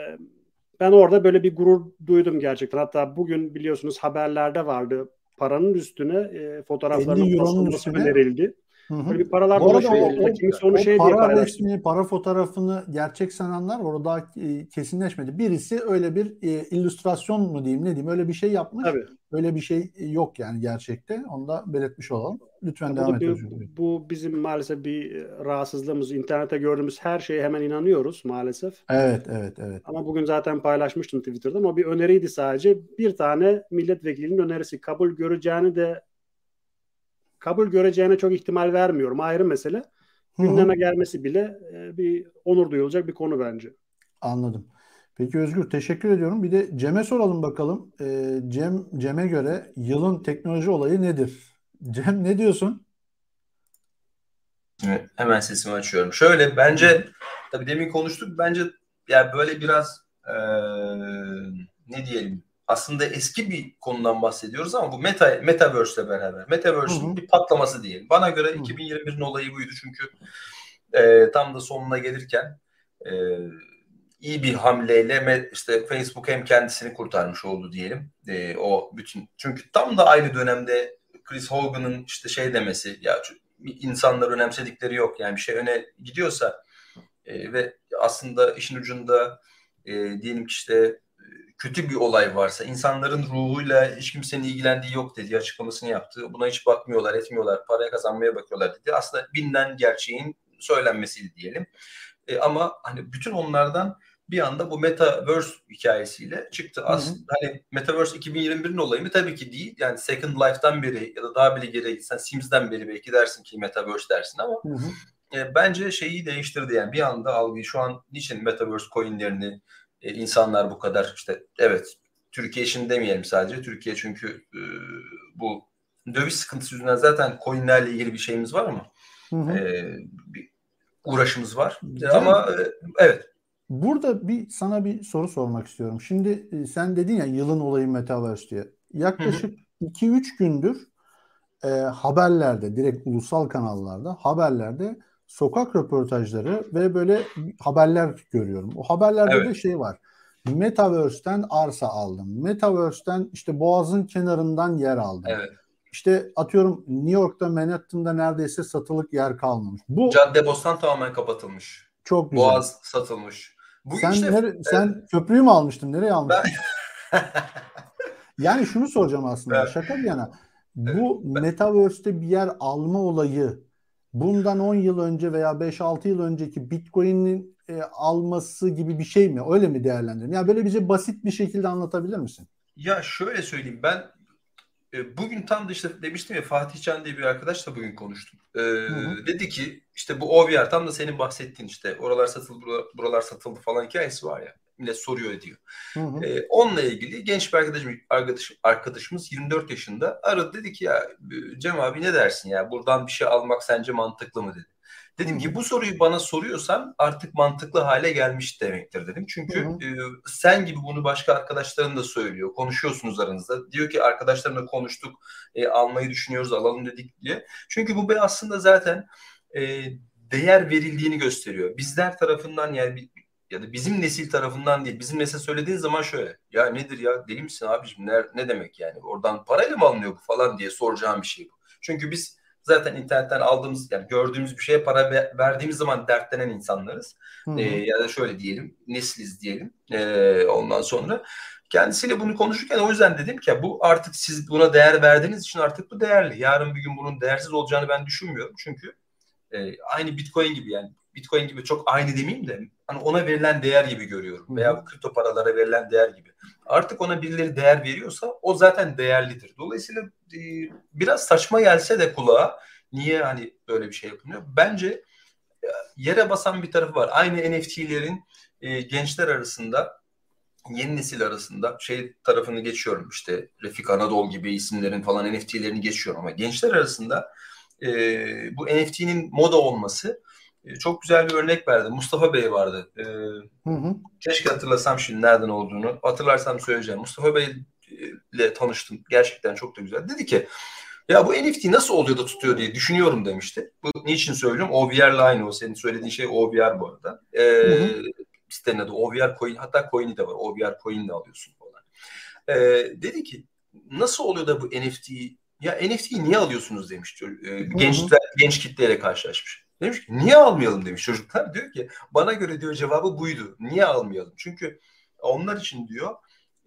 ben orada böyle bir gurur duydum gerçekten. Hatta bugün biliyorsunuz haberlerde vardı paranın üstüne e, fotoğraflarının basılması önerildi. Hı Böyle bir paralar dolaşıyor. O, o, Kimisi onu o şey para diye resmini, para fotoğrafını gerçek sananlar orada e, kesinleşmedi. Birisi öyle bir e, illüstrasyon mu diyeyim ne diyeyim öyle bir şey yapmış. Tabii. Öyle bir şey yok yani gerçekte. Onu da belirtmiş olalım. Lütfen ya devam et. Bu, bu bizim maalesef bir e, rahatsızlığımız. İnternette gördüğümüz her şeye hemen inanıyoruz maalesef. Evet, evet, evet. Ama bugün zaten paylaşmıştım Twitter'da ama bir öneriydi sadece. Bir tane milletvekilinin önerisi kabul göreceğini de kabul göreceğine çok ihtimal vermiyorum. Ayrı mesele. Gündeme gelmesi bile e, bir onur duyulacak bir konu bence. Anladım. Peki Özgür teşekkür ediyorum. Bir de Cem'e soralım bakalım. E, Cem Cem'e göre yılın teknoloji olayı nedir? Cem ne diyorsun? Evet, hemen sesimi açıyorum. Şöyle bence tabii demin konuştuk. Bence yani böyle biraz e, ne diyelim aslında eski bir konudan bahsediyoruz ama bu meta metaverse ile beraber metaverse'ün bir patlaması diyelim. Bana göre 2021'in olayı buydu çünkü e, tam da sonuna gelirken e, iyi bir hamleyle işte Facebook hem kendisini kurtarmış oldu diyelim. E, o bütün çünkü tam da aynı dönemde Chris Hogan'ın işte şey demesi ya insanlar önemsedikleri yok yani bir şey öne gidiyorsa e, ve aslında işin ucunda e, diyelim ki işte kötü bir olay varsa, insanların ruhuyla hiç kimsenin ilgilendiği yok dedi açıklamasını yaptı. Buna hiç bakmıyorlar, etmiyorlar, paraya kazanmaya bakıyorlar dedi. Aslında bilinen gerçeğin söylenmesiydi diyelim. E, ama hani bütün onlardan bir anda bu metaverse hikayesiyle çıktı. Aslında hani metaverse 2021'in olayı mı? Tabii ki değil. Yani Second Life'dan beri ya da daha bile geriye gitsen Sims'den beri belki dersin ki metaverse dersin ama hı hı. E, bence şeyi değiştirdi yani bir anda algıyı şu an niçin metaverse coinlerini e, insanlar bu kadar işte evet Türkiye için demeyelim sadece. Türkiye çünkü e, bu döviz sıkıntısı yüzünden zaten coinlerle ilgili bir şeyimiz var ama hı hı. E, bir uğraşımız var. Değil ama e, evet. Burada bir sana bir soru sormak istiyorum. Şimdi e, sen dedin ya yılın olayı Metaverse diye. Yaklaşık 2-3 gündür e, haberlerde, direkt ulusal kanallarda, haberlerde sokak röportajları ve böyle haberler görüyorum. O haberlerde evet. de şey var. Metaverse'ten arsa aldım. Metaverse'ten işte Boğaz'ın kenarından yer aldım. Evet. İşte atıyorum New York'ta Manhattan'da neredeyse satılık yer kalmamış. Bu Cadde Bostan tamamen kapatılmış. Çok güzel. Boğaz satılmış. Bu sen işte, nere, evet. sen köprüyü mü almıştın? Nereye almıştın? Ben... yani şunu soracağım aslında. Evet. Şaka bir yana. Bu evet. Metaverse'te bir yer alma olayı bundan 10 yıl önce veya 5-6 yıl önceki Bitcoin'in e, alması gibi bir şey mi? Öyle mi değerlendirin? Yani böyle bize basit bir şekilde anlatabilir misin? Ya şöyle söyleyeyim ben bugün tam da işte demiştim ya Fatih Can diye bir arkadaşla bugün konuştum. E, dedi ki işte bu OVR tam da senin bahsettiğin işte oralar satıldı buralar satıldı falan hikayesi var ya millet soruyor ediyor. Hı hı. E, onunla ilgili genç bir arkadaşım, arkadaş, arkadaşımız 24 yaşında aradı dedi ki ya Cem abi ne dersin ya buradan bir şey almak sence mantıklı mı dedi. Dedim ki bu soruyu bana soruyorsan artık mantıklı hale gelmiş demektir dedim. Çünkü e, sen gibi bunu başka arkadaşların da söylüyor. Konuşuyorsunuz aranızda. Diyor ki arkadaşlarımla konuştuk. E, almayı düşünüyoruz alalım dedik diye. Çünkü bu aslında zaten e, değer verildiğini gösteriyor. Bizler tarafından yani ya da bizim nesil tarafından değil. Bizim nesil söylediğin zaman şöyle. Ya nedir ya deli misin abiciğim ne, ne demek yani oradan parayla mı alınıyor bu falan diye soracağım bir şey bu. Çünkü biz zaten internetten aldığımız yani gördüğümüz bir şeye para verdiğimiz zaman dertlenen insanlarız. Ee, ya da şöyle diyelim nesiliz diyelim. Ee, ondan sonra kendisiyle bunu konuşurken o yüzden dedim ki bu artık siz buna değer verdiğiniz için artık bu değerli. Yarın bir gün bunun değersiz olacağını ben düşünmüyorum. Çünkü e, aynı Bitcoin gibi yani Bitcoin gibi çok aynı demeyeyim de hani ona verilen değer gibi görüyorum. Veya bu kripto paralara verilen değer gibi. Artık ona birileri değer veriyorsa o zaten değerlidir. Dolayısıyla e, biraz saçma gelse de kulağa niye hani böyle bir şey yapılıyor? Bence e, yere basan bir tarafı var. Aynı NFT'lerin e, gençler arasında yeni nesil arasında şey tarafını geçiyorum işte Refik Anadolu gibi isimlerin falan NFT'lerini geçiyorum ama gençler arasında e, bu NFT'nin moda olması çok güzel bir örnek verdi. Mustafa Bey vardı. E, hı hı. Keşke hatırlasam şimdi nereden olduğunu. Hatırlarsam söyleyeceğim. Mustafa Bey ile tanıştım. Gerçekten çok da güzel. Dedi ki ya bu NFT nasıl oluyor da tutuyor diye düşünüyorum demişti. Bu niçin söylüyorum? OVR aynı o. Senin söylediğin şey OVR bu arada. Ee, hı hı. Sitenin adı OVR Coin. Hatta coin'i de var. OVR Coin de alıyorsun falan. Ee, dedi ki nasıl oluyor da bu NFT ya NFT'yi niye alıyorsunuz demiş. Ee, gençler, genç kitleyle karşılaşmış. Demiş ki niye almayalım demiş çocuklar. Diyor ki bana göre diyor cevabı buydu. Niye almayalım? Çünkü onlar için diyor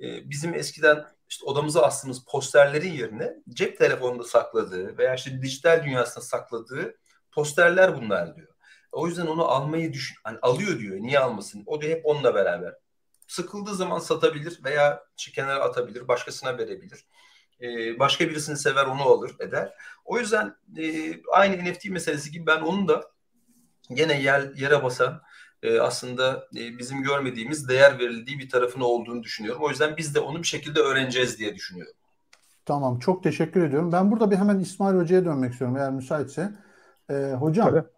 e, bizim eskiden işte odamıza astığımız posterlerin yerine cep telefonunda sakladığı veya işte dijital dünyasında sakladığı posterler bunlar diyor. O yüzden onu almayı düşün, hani alıyor diyor. Niye almasın? O da hep onunla beraber. Sıkıldığı zaman satabilir veya kenara atabilir, başkasına verebilir. Ee, başka birisini sever onu alır eder. O yüzden e, aynı NFT meselesi gibi ben onun da gene yer, yere basan e, aslında e, bizim görmediğimiz değer verildiği bir tarafını olduğunu düşünüyorum. O yüzden biz de onu bir şekilde öğreneceğiz diye düşünüyorum. Tamam çok teşekkür ediyorum. Ben burada bir hemen İsmail Hoca'ya dönmek istiyorum eğer müsaitse. Ee, hocam Tabii.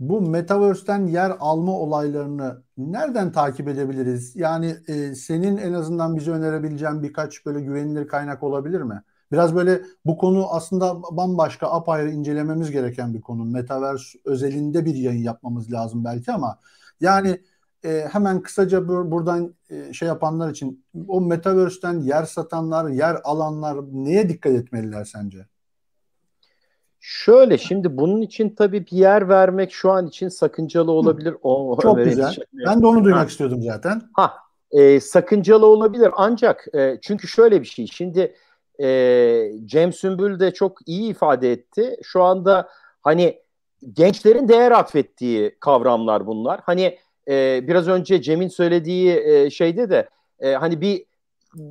Bu Metaverse'ten yer alma olaylarını nereden takip edebiliriz? Yani e, senin en azından bize önerebileceğin birkaç böyle güvenilir kaynak olabilir mi? Biraz böyle bu konu aslında bambaşka apayrı incelememiz gereken bir konu. Metaverse özelinde bir yayın yapmamız lazım belki ama yani e, hemen kısaca bur- buradan e, şey yapanlar için o Metaverse'ten yer satanlar, yer alanlar neye dikkat etmeliler sence? Şöyle şimdi bunun için tabii bir yer vermek şu an için sakıncalı olabilir. O, Çok Ömer güzel. Ben de onu duymak ha. istiyordum zaten. Ha, e, sakıncalı olabilir ancak e, çünkü şöyle bir şey. Şimdi e, Cem Sümbül de çok iyi ifade etti. Şu anda hani gençlerin değer atfettiği kavramlar bunlar. Hani e, biraz önce Cem'in söylediği e, şeyde de e, hani bir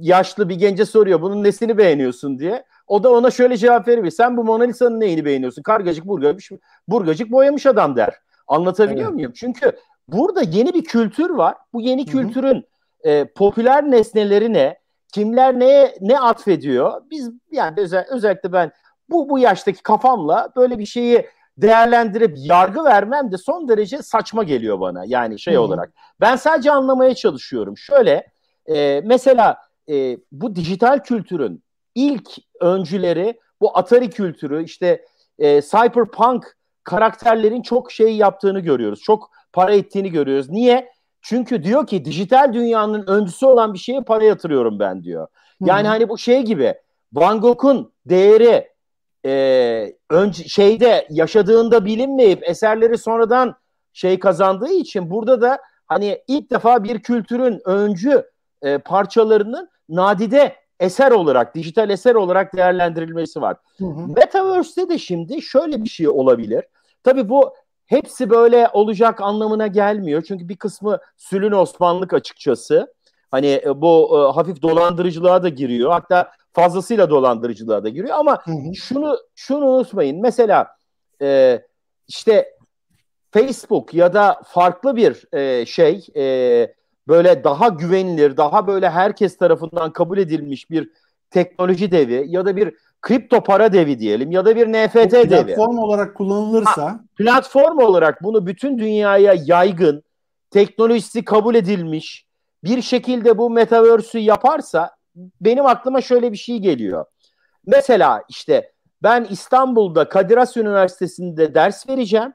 yaşlı bir gence soruyor bunun nesini beğeniyorsun diye. O da ona şöyle cevap veriyor. Sen bu Mona Lisa'nın neyini beğeniyorsun? Kargacık burgacık, burgacık boyamış adam der. Anlatabiliyor evet. muyum? Çünkü burada yeni bir kültür var. Bu yeni Hı-hı. kültürün e, popüler nesneleri ne? kimler neye ne atfediyor? Biz yani özel, özellikle ben bu bu yaştaki kafamla böyle bir şeyi değerlendirip yargı vermem de son derece saçma geliyor bana. Yani şey Hı-hı. olarak. Ben sadece anlamaya çalışıyorum. Şöyle e, mesela e, bu dijital kültürün ilk öncüleri bu Atari kültürü işte e, cyberpunk karakterlerin çok şey yaptığını görüyoruz. Çok para ettiğini görüyoruz. Niye? Çünkü diyor ki dijital dünyanın öncüsü olan bir şeye para yatırıyorum ben diyor. Yani hmm. hani bu şey gibi Van Gogh'un değeri e, önce şeyde yaşadığında bilinmeyip eserleri sonradan şey kazandığı için burada da hani ilk defa bir kültürün öncü e, parçalarının nadide eser olarak, dijital eser olarak değerlendirilmesi var. Hı hı. Metaverse'de de şimdi şöyle bir şey olabilir. Tabii bu hepsi böyle olacak anlamına gelmiyor. Çünkü bir kısmı Sülün Osmanlık açıkçası. Hani e, bu e, hafif dolandırıcılığa da giriyor. Hatta fazlasıyla dolandırıcılığa da giriyor. Ama hı hı. şunu şunu unutmayın. Mesela e, işte Facebook ya da farklı bir e, şey e, böyle daha güvenilir, daha böyle herkes tarafından kabul edilmiş bir teknoloji devi ya da bir kripto para devi diyelim ya da bir NFT platform devi. Platform olarak kullanılırsa. Ha, platform olarak bunu bütün dünyaya yaygın, teknolojisi kabul edilmiş bir şekilde bu metaverse'ü yaparsa benim aklıma şöyle bir şey geliyor. Mesela işte ben İstanbul'da Kadir Has Üniversitesi'nde ders vereceğim.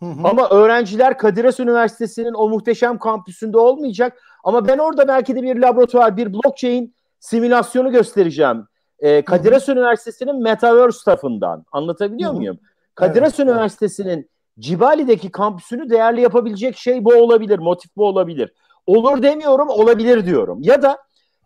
Hı hı. Ama öğrenciler Kadir Has Üniversitesi'nin o muhteşem kampüsünde olmayacak. Ama ben orada belki de bir laboratuvar, bir blockchain simülasyonu göstereceğim. Ee, Kadir Has Üniversitesi'nin Metaverse tarafından. Anlatabiliyor hı hı. muyum? Kadir Has evet, Üniversitesi'nin Cibali'deki kampüsünü değerli yapabilecek şey bu olabilir, motif bu olabilir. Olur demiyorum, olabilir diyorum. Ya da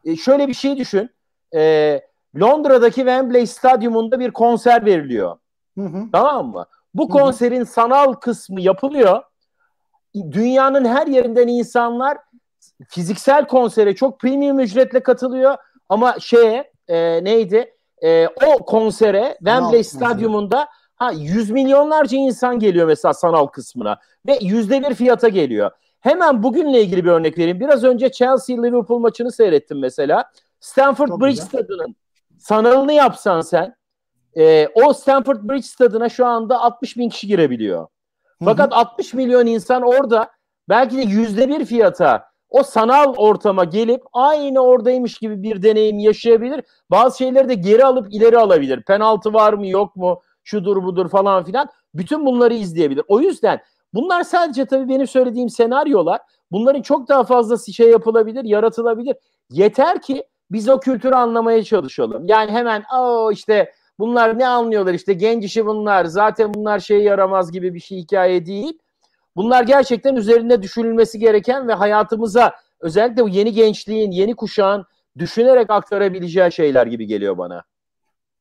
e, şöyle bir şey düşün. E, Londra'daki Wembley Stadyumunda bir konser veriliyor. Hı hı. Tamam mı? Bu konserin sanal kısmı yapılıyor. Dünyanın her yerinden insanlar fiziksel konsere çok premium ücretle katılıyor. Ama şeye e, neydi? E, o konsere Wembley Stadyumunda ha yüz milyonlarca insan geliyor mesela sanal kısmına ve yüzde bir fiyata geliyor. Hemen bugünle ilgili bir örnek vereyim. Biraz önce Chelsea-Liverpool maçını seyrettim mesela. Stanford Çok Bridge stadının sanalını yapsan sen e, o Stanford Bridge stadına şu anda 60 bin kişi girebiliyor. Fakat hı hı. 60 milyon insan orada belki de yüzde bir fiyata o sanal ortama gelip aynı oradaymış gibi bir deneyim yaşayabilir. Bazı şeyleri de geri alıp ileri alabilir. Penaltı var mı yok mu şudur budur falan filan. Bütün bunları izleyebilir. O yüzden Bunlar sadece tabii benim söylediğim senaryolar. Bunların çok daha fazlası şey yapılabilir, yaratılabilir. Yeter ki biz o kültürü anlamaya çalışalım. Yani hemen o işte bunlar ne anlıyorlar işte genç işi bunlar zaten bunlar şeye yaramaz gibi bir şey hikaye değil. Bunlar gerçekten üzerinde düşünülmesi gereken ve hayatımıza özellikle bu yeni gençliğin, yeni kuşağın düşünerek aktarabileceği şeyler gibi geliyor bana.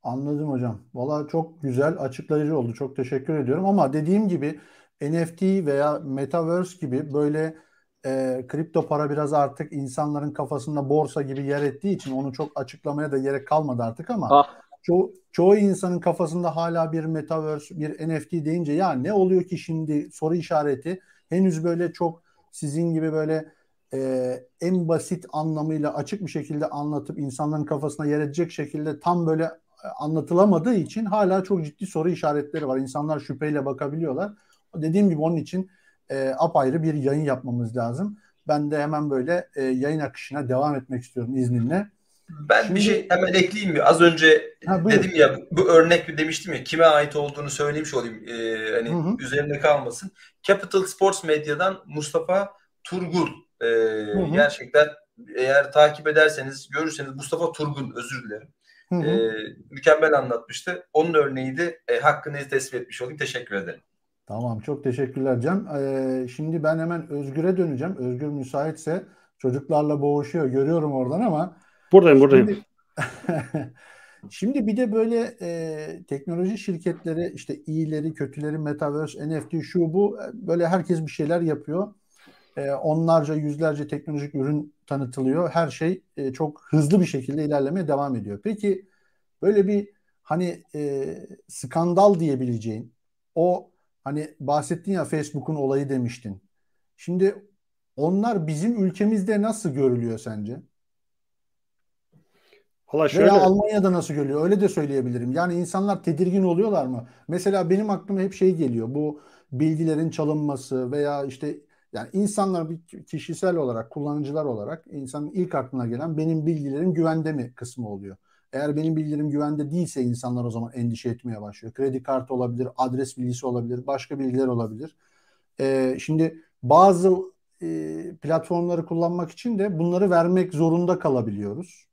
Anladım hocam. Valla çok güzel açıklayıcı oldu. Çok teşekkür ediyorum ama dediğim gibi NFT veya Metaverse gibi böyle e, kripto para biraz artık insanların kafasında borsa gibi yer ettiği için onu çok açıklamaya da gerek kalmadı artık ama ah. ço- çoğu insanın kafasında hala bir Metaverse, bir NFT deyince ya ne oluyor ki şimdi soru işareti henüz böyle çok sizin gibi böyle e, en basit anlamıyla açık bir şekilde anlatıp insanların kafasına yer edecek şekilde tam böyle anlatılamadığı için hala çok ciddi soru işaretleri var. İnsanlar şüpheyle bakabiliyorlar. Dediğim gibi onun için e, apayrı bir yayın yapmamız lazım. Ben de hemen böyle e, yayın akışına devam etmek istiyorum izninle. Ben Şimdi, bir şey hemen ekleyeyim mi? Az önce ha, dedim ya bu örnek demiştim ya kime ait olduğunu söylemiş olayım. Ee, hani hı hı. üzerinde kalmasın. Capital Sports Medya'dan Mustafa Turgul. Ee, hı hı. Gerçekten eğer takip ederseniz görürseniz Mustafa Turgul özür dilerim. Hı hı. Ee, mükemmel anlatmıştı. Onun örneğiydi. E, hakkını tespit etmiş olayım. Teşekkür ederim. Tamam çok teşekkürler Cem. Ee, şimdi ben hemen Özgür'e döneceğim. Özgür müsaitse çocuklarla boğuşuyor. Görüyorum oradan ama. Buradayım buradayım. Şimdi, şimdi bir de böyle e, teknoloji şirketleri işte iyileri kötüleri Metaverse, NFT şu bu e, böyle herkes bir şeyler yapıyor. E, onlarca yüzlerce teknolojik ürün tanıtılıyor. Her şey e, çok hızlı bir şekilde ilerlemeye devam ediyor. Peki böyle bir hani e, skandal diyebileceğin o Hani bahsettin ya Facebook'un olayı demiştin. Şimdi onlar bizim ülkemizde nasıl görülüyor sence? Valla şöyle... Veya Almanya'da nasıl görülüyor? Öyle de söyleyebilirim. Yani insanlar tedirgin oluyorlar mı? Mesela benim aklıma hep şey geliyor. Bu bilgilerin çalınması veya işte yani insanlar bir kişisel olarak, kullanıcılar olarak insanın ilk aklına gelen benim bilgilerim güvende mi kısmı oluyor. Eğer benim bilgilerim güvende değilse insanlar o zaman endişe etmeye başlıyor. Kredi kartı olabilir, adres bilgisi olabilir, başka bilgiler olabilir. Ee, şimdi bazı e, platformları kullanmak için de bunları vermek zorunda kalabiliyoruz.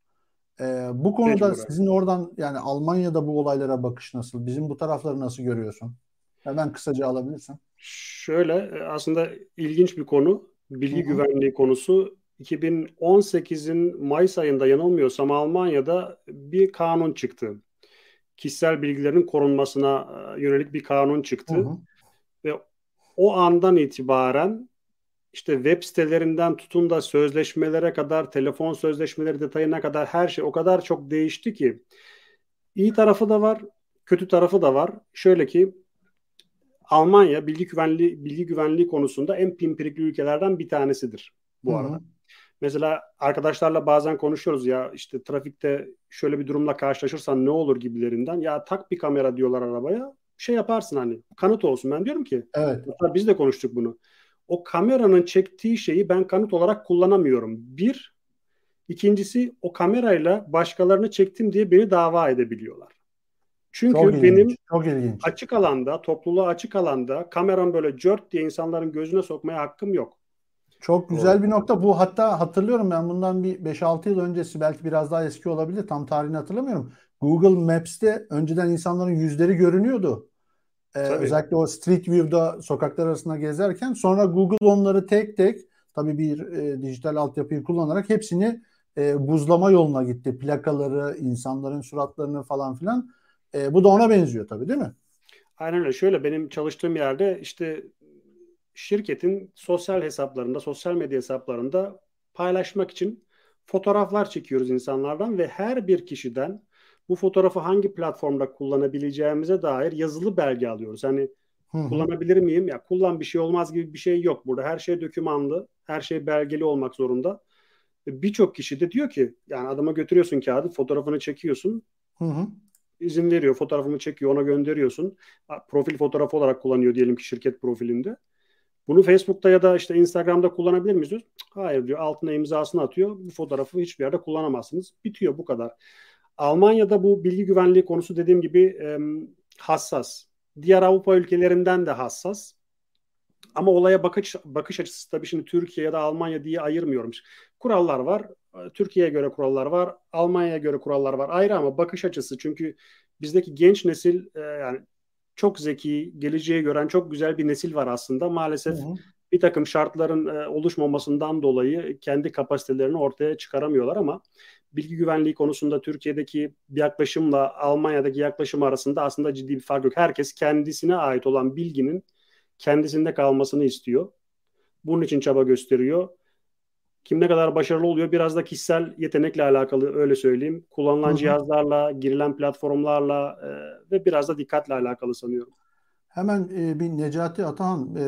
Ee, bu konuda Mecbur. sizin oradan yani Almanya'da bu olaylara bakış nasıl? Bizim bu tarafları nasıl görüyorsun? Hemen kısaca alabilirsin. Şöyle aslında ilginç bir konu. Bilgi Hı-hı. güvenliği konusu 2018'in Mayıs ayında yanılmıyorsam Almanya'da bir kanun çıktı. Kişisel bilgilerin korunmasına e, yönelik bir kanun çıktı. Hı hı. Ve o andan itibaren işte web sitelerinden tutun da sözleşmelere kadar, telefon sözleşmeleri detayına kadar her şey o kadar çok değişti ki iyi tarafı da var, kötü tarafı da var. Şöyle ki Almanya bilgi güvenliği bilgi güvenliği konusunda en pimpirikli ülkelerden bir tanesidir bu Hı-hı. arada. Mesela arkadaşlarla bazen konuşuyoruz ya işte trafikte şöyle bir durumla karşılaşırsan ne olur gibilerinden. Ya tak bir kamera diyorlar arabaya. Şey yaparsın hani kanıt olsun. Ben diyorum ki evet. biz de konuştuk bunu. O kameranın çektiği şeyi ben kanıt olarak kullanamıyorum. Bir, ikincisi o kamerayla başkalarını çektim diye beni dava edebiliyorlar. Çünkü çok benim ilginç, çok ilginç. açık alanda, topluluğa açık alanda kameram böyle cört diye insanların gözüne sokmaya hakkım yok. Çok güzel bir nokta. Bu hatta hatırlıyorum ben bundan bir 5-6 yıl öncesi belki biraz daha eski olabilir. Tam tarihini hatırlamıyorum. Google Maps'te önceden insanların yüzleri görünüyordu. Ee, özellikle o Street View'da sokaklar arasında gezerken sonra Google onları tek tek tabii bir e, dijital altyapıyı kullanarak hepsini e, buzlama yoluna gitti. Plakaları, insanların suratlarını falan filan. E, bu da ona benziyor tabii değil mi? Aynen öyle. Şöyle benim çalıştığım yerde işte şirketin sosyal hesaplarında, sosyal medya hesaplarında paylaşmak için fotoğraflar çekiyoruz insanlardan ve her bir kişiden bu fotoğrafı hangi platformda kullanabileceğimize dair yazılı belge alıyoruz. Hani Hı-hı. kullanabilir miyim? Ya kullan bir şey olmaz gibi bir şey yok burada. Her şey dokümanlı, her şey belgeli olmak zorunda. Birçok kişi de diyor ki yani adama götürüyorsun kağıdı, fotoğrafını çekiyorsun. Hı hı. izin veriyor, fotoğrafımı çekiyor, ona gönderiyorsun. Profil fotoğrafı olarak kullanıyor diyelim ki şirket profilinde. Bunu Facebook'ta ya da işte Instagram'da kullanabilir miyiz? Hayır diyor. Altına imzasını atıyor. Bu fotoğrafı hiçbir yerde kullanamazsınız. Bitiyor bu kadar. Almanya'da bu bilgi güvenliği konusu dediğim gibi e, hassas. Diğer Avrupa ülkelerinden de hassas. Ama olaya bakış bakış açısı tabii şimdi Türkiye ya da Almanya diye ayırmıyorum. Kurallar var. Türkiye'ye göre kurallar var. Almanya'ya göre kurallar var. Ayrı ama bakış açısı çünkü bizdeki genç nesil e, yani çok zeki, geleceğe gören çok güzel bir nesil var aslında. Maalesef hı hı. bir takım şartların e, oluşmamasından dolayı kendi kapasitelerini ortaya çıkaramıyorlar ama bilgi güvenliği konusunda Türkiye'deki yaklaşımla Almanya'daki yaklaşım arasında aslında ciddi bir fark yok. Herkes kendisine ait olan bilginin kendisinde kalmasını istiyor. Bunun için çaba gösteriyor. Kim ne kadar başarılı oluyor biraz da kişisel yetenekle alakalı öyle söyleyeyim. Kullanılan Hı-hı. cihazlarla, girilen platformlarla e, ve biraz da dikkatle alakalı sanıyorum. Hemen e, bir Necati Atahan e,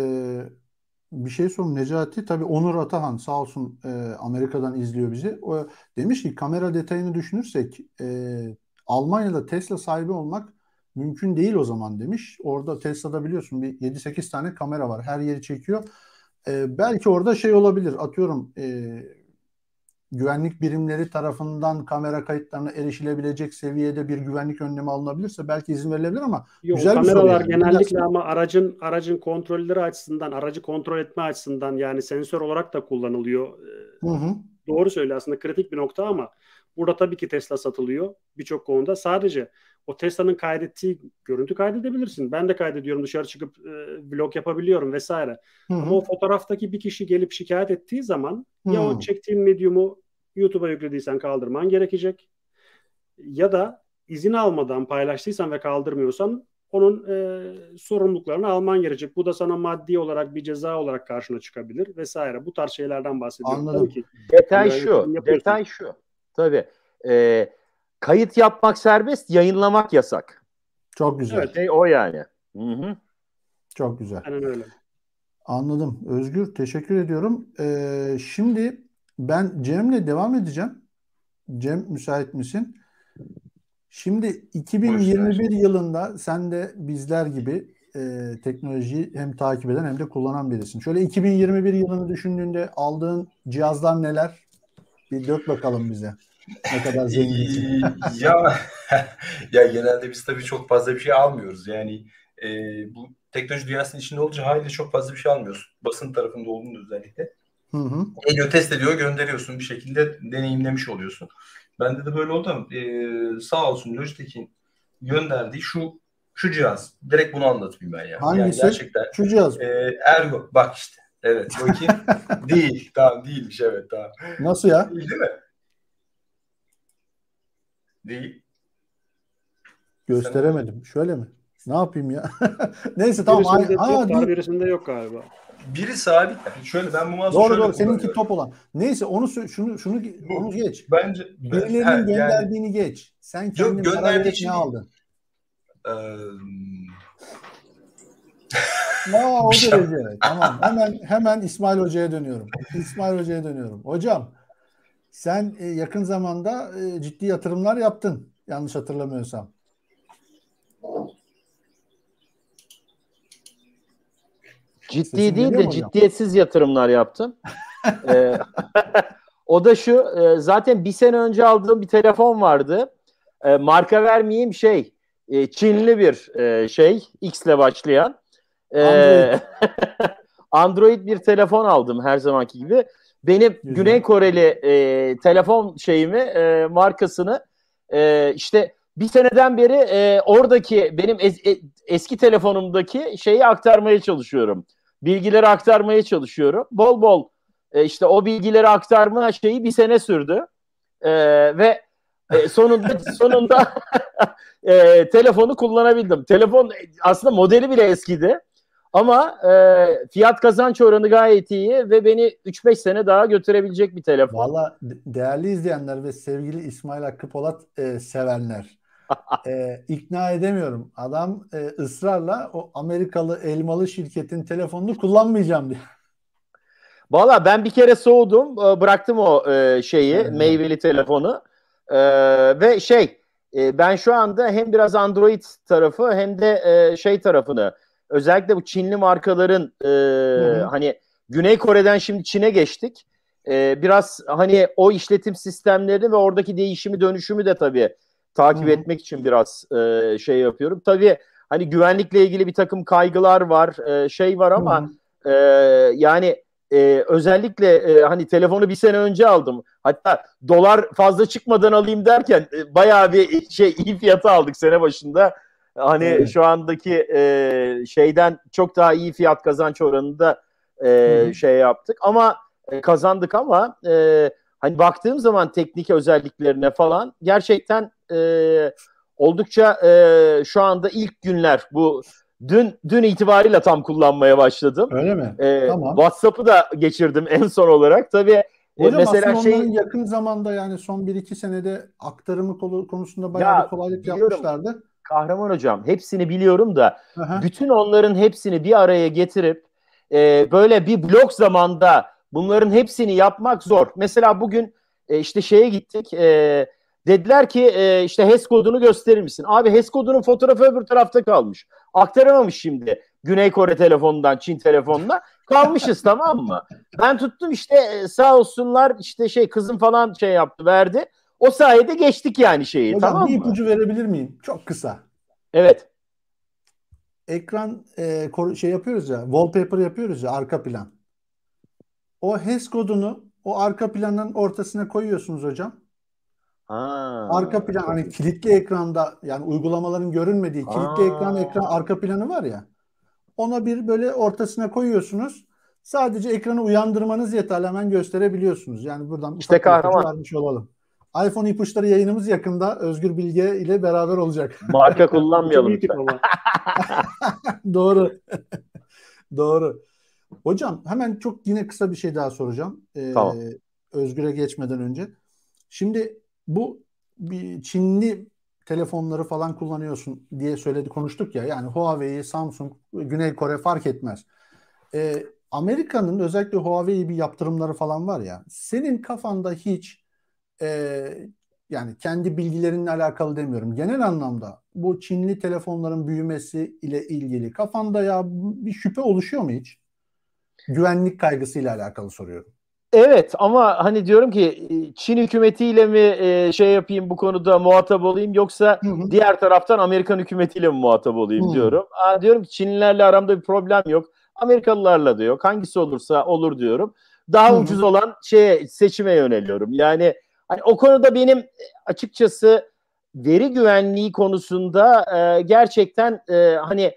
bir şey sorun. Necati tabii Onur Atahan sağ olsun e, Amerika'dan izliyor bizi. O demiş ki kamera detayını düşünürsek e, Almanya'da Tesla sahibi olmak mümkün değil o zaman demiş. Orada Tesla'da biliyorsun bir 7-8 tane kamera var. Her yeri çekiyor. E, belki orada şey olabilir. Atıyorum e, güvenlik birimleri tarafından kamera kayıtlarına erişilebilecek seviyede bir güvenlik önlemi alınabilirse belki izin verilebilir ama Yok, güzel kameralar yani. genellikle ama aracın aracın kontrolleri açısından, aracı kontrol etme açısından yani sensör olarak da kullanılıyor. Hı hı. Doğru söylüyor aslında kritik bir nokta ama burada tabii ki Tesla satılıyor birçok konuda. Sadece o Tesla'nın kaydettiği görüntü kaydedebilirsin. Ben de kaydediyorum dışarı çıkıp e, vlog yapabiliyorum vesaire. Hı hı. Ama o fotoğraftaki bir kişi gelip şikayet ettiği zaman hı. ya o çektiğin medyumu YouTube'a yüklediysen kaldırman gerekecek ya da izin almadan paylaştıysan ve kaldırmıyorsan onun e, sorumluluklarını alman gerekecek. Bu da sana maddi olarak bir ceza olarak karşına çıkabilir vesaire. Bu tarz şeylerden bahsediyorum. Anladım. Tabii ki. Detay şu. Detay şu. Tabii. Ee, kayıt yapmak serbest, yayınlamak yasak. Çok güzel. Evet, şey o yani. Hı-hı. Çok güzel. Aynen öyle. Anladım. Özgür teşekkür ediyorum. Ee, şimdi ben Cem'le devam edeceğim. Cem müsait misin? Şimdi 2021 yılında sen de bizler gibi e, teknolojiyi hem takip eden hem de kullanan birisin. Şöyle 2021 yılını düşündüğünde aldığın cihazlar neler? Bir dök bakalım bize. Ne kadar zenginsin. ya ya genelde biz tabii çok fazla bir şey almıyoruz. Yani e, bu teknoloji dünyasının içinde olunca haliyle çok fazla bir şey almıyoruz. Basın tarafında olduğunda özellikle. Hı hı. Geliyor test ediyor gönderiyorsun bir şekilde deneyimlemiş oluyorsun. Bende de böyle oldu. Ee, sağ olsun Logitech'in gönderdiği şu şu cihaz. Direkt bunu anlatayım ben ya. Hangisi? Yani gerçekten, şu cihaz. E, Ergo. Bak işte. Evet bakayım. değil. Tamam değilmiş evet tamam. Nasıl ya? Değil değil mi? Değil. Gösteremedim. Şöyle mi? Ne yapayım ya? Neyse tamam. Birisinde Ay, yok, aa, değil. birisinde yok galiba. Biri sabit. Yani şöyle ben bu mouse'u Doğru şöyle doğru. Seninki top olan. Neyse onu şunu şunu Bu. onu geç. Bence Birilerinin Ha, yani, gönderdiğini geç. Sen kendin verip için ne aldın? eee, Aa, o şey- derece. Tamam. Hemen hemen İsmail Hoca'ya dönüyorum. İsmail Hoca'ya dönüyorum. Hocam sen e, yakın zamanda e, ciddi yatırımlar yaptın. Yanlış hatırlamıyorsam. Ciddi Sesim değil de ciddiyetsiz yatırımlar yaptım. Ee, o da şu e, zaten bir sene önce aldığım bir telefon vardı. E, marka vermeyeyim şey e, Çinli bir e, şey X ile başlayan. E, Android. Android bir telefon aldım her zamanki gibi. Benim Güzel. Güney Koreli e, telefon şeyimi e, markasını e, işte bir seneden beri e, oradaki benim es- e- eski telefonumdaki şeyi aktarmaya çalışıyorum. Bilgileri aktarmaya çalışıyorum. Bol bol e, işte o bilgileri aktarma şeyi bir sene sürdü. E, ve e, sonunda sonunda e, telefonu kullanabildim. Telefon aslında modeli bile eskidi. Ama e, fiyat kazanç oranı gayet iyi ve beni 3-5 sene daha götürebilecek bir telefon. Valla de- değerli izleyenler ve sevgili İsmail Hakkı Polat e, sevenler. E, ikna edemiyorum. Adam e, ısrarla o Amerikalı elmalı şirketin telefonunu kullanmayacağım diyor. Valla ben bir kere soğudum. e, Bıraktım o e, şeyi, Evet. meyveli telefonu. E, ve şey, ben şu anda hem biraz Android tarafı hem de şey tarafını, özellikle bu Çinli markaların e, hı. hani Güney Kore'den şimdi Çin'e geçtik. E, biraz hani o işletim sistemlerini ve oradaki değişimi dönüşümü de tabii takip Hı hı. etmek için biraz e, şey yapıyorum. Tabii hani güvenlikle ilgili bir takım kaygılar var, e, şey var ama Hı hı. ee, yani e, özellikle e, hani telefonu bir sene önce aldım. Hatta dolar fazla çıkmadan alayım derken e, bayağı bir şey iyi fiyata aldık sene başında. Hani Evet. şu andaki e, şeyden çok daha iyi fiyat kazanç oranında e, şey yaptık ama e, kazandık ama e, hani baktığım zaman teknik özelliklerine falan gerçekten e, oldukça e, şu anda ilk günler bu dün dün itibariyle tam kullanmaya başladım. Öyle mi? Ee, Tamam. WhatsApp'ı da geçirdim en son olarak. Tabii e, Hocam mesela aslında şey onların yakın zamanda yani son 1-2 senede aktarımı konusunda bayağı Ya, bir kolaylık biliyorum. yapmışlardı. Kahraman hocam hepsini biliyorum da Aha. bütün onların hepsini bir araya getirip e, böyle bir blok zamanda bunların hepsini yapmak zor. Mesela bugün e, işte şeye gittik. e, dediler ki e, işte HES kodunu gösterir misin? Abi HES kodunun fotoğrafı öbür tarafta kalmış. Aktaramamış şimdi. Güney Kore telefonundan Çin telefonuna kalmışız tamam mı? Ben tuttum işte e, sağ olsunlar işte şey kızım falan şey yaptı verdi. O sayede geçtik yani şeyi Hocam tamam bir mı? ipucu verebilir miyim? Çok kısa. Evet. Ekran e, şey yapıyoruz ya, wallpaper yapıyoruz ya, arka plan. O HES kodunu o arka planın ortasına koyuyorsunuz hocam. Ha. Arka plan hani kilitli ekranda yani uygulamaların görünmediği kilitli Aa. ekran ekran arka planı var ya. Ona bir böyle ortasına koyuyorsunuz. Sadece ekranı uyandırmanız yeterli hemen gösterebiliyorsunuz. Yani buradan İşte kahraman. vermiş olalım. iPhone ipuçları yayınımız yakında Özgür Bilge ile beraber olacak. Marka kullanmayalım. Doğru. Doğru. Hocam hemen çok yine kısa bir şey daha soracağım. Ee, Tamam. Özgür'e geçmeden önce. Şimdi bu bir Çinli telefonları falan kullanıyorsun diye söyledi konuştuk ya. Yani Huawei, Samsung, Güney Kore fark etmez. Ee, Amerika'nın özellikle Huawei bir yaptırımları falan var ya. Senin kafanda hiç e, yani kendi bilgilerinle alakalı demiyorum. Genel anlamda bu Çinli telefonların büyümesi ile ilgili kafanda ya bir şüphe oluşuyor mu hiç? Güvenlik kaygısıyla alakalı soruyorum. Evet ama hani diyorum ki e, Çin hükümetiyle mi e, şey yapayım bu konuda muhatap olayım yoksa Hı hı. diğer taraftan Amerikan hükümetiyle mi muhatap olayım Hmm. diyorum. Aa, diyorum ki Çinlilerle aramda bir problem yok. Amerikalılarla da yok. Hangisi olursa olur diyorum. Daha Hı hı. ucuz olan şeye seçime yöneliyorum. Yani hani o konuda benim e, açıkçası veri güvenliği konusunda e, gerçekten e, hani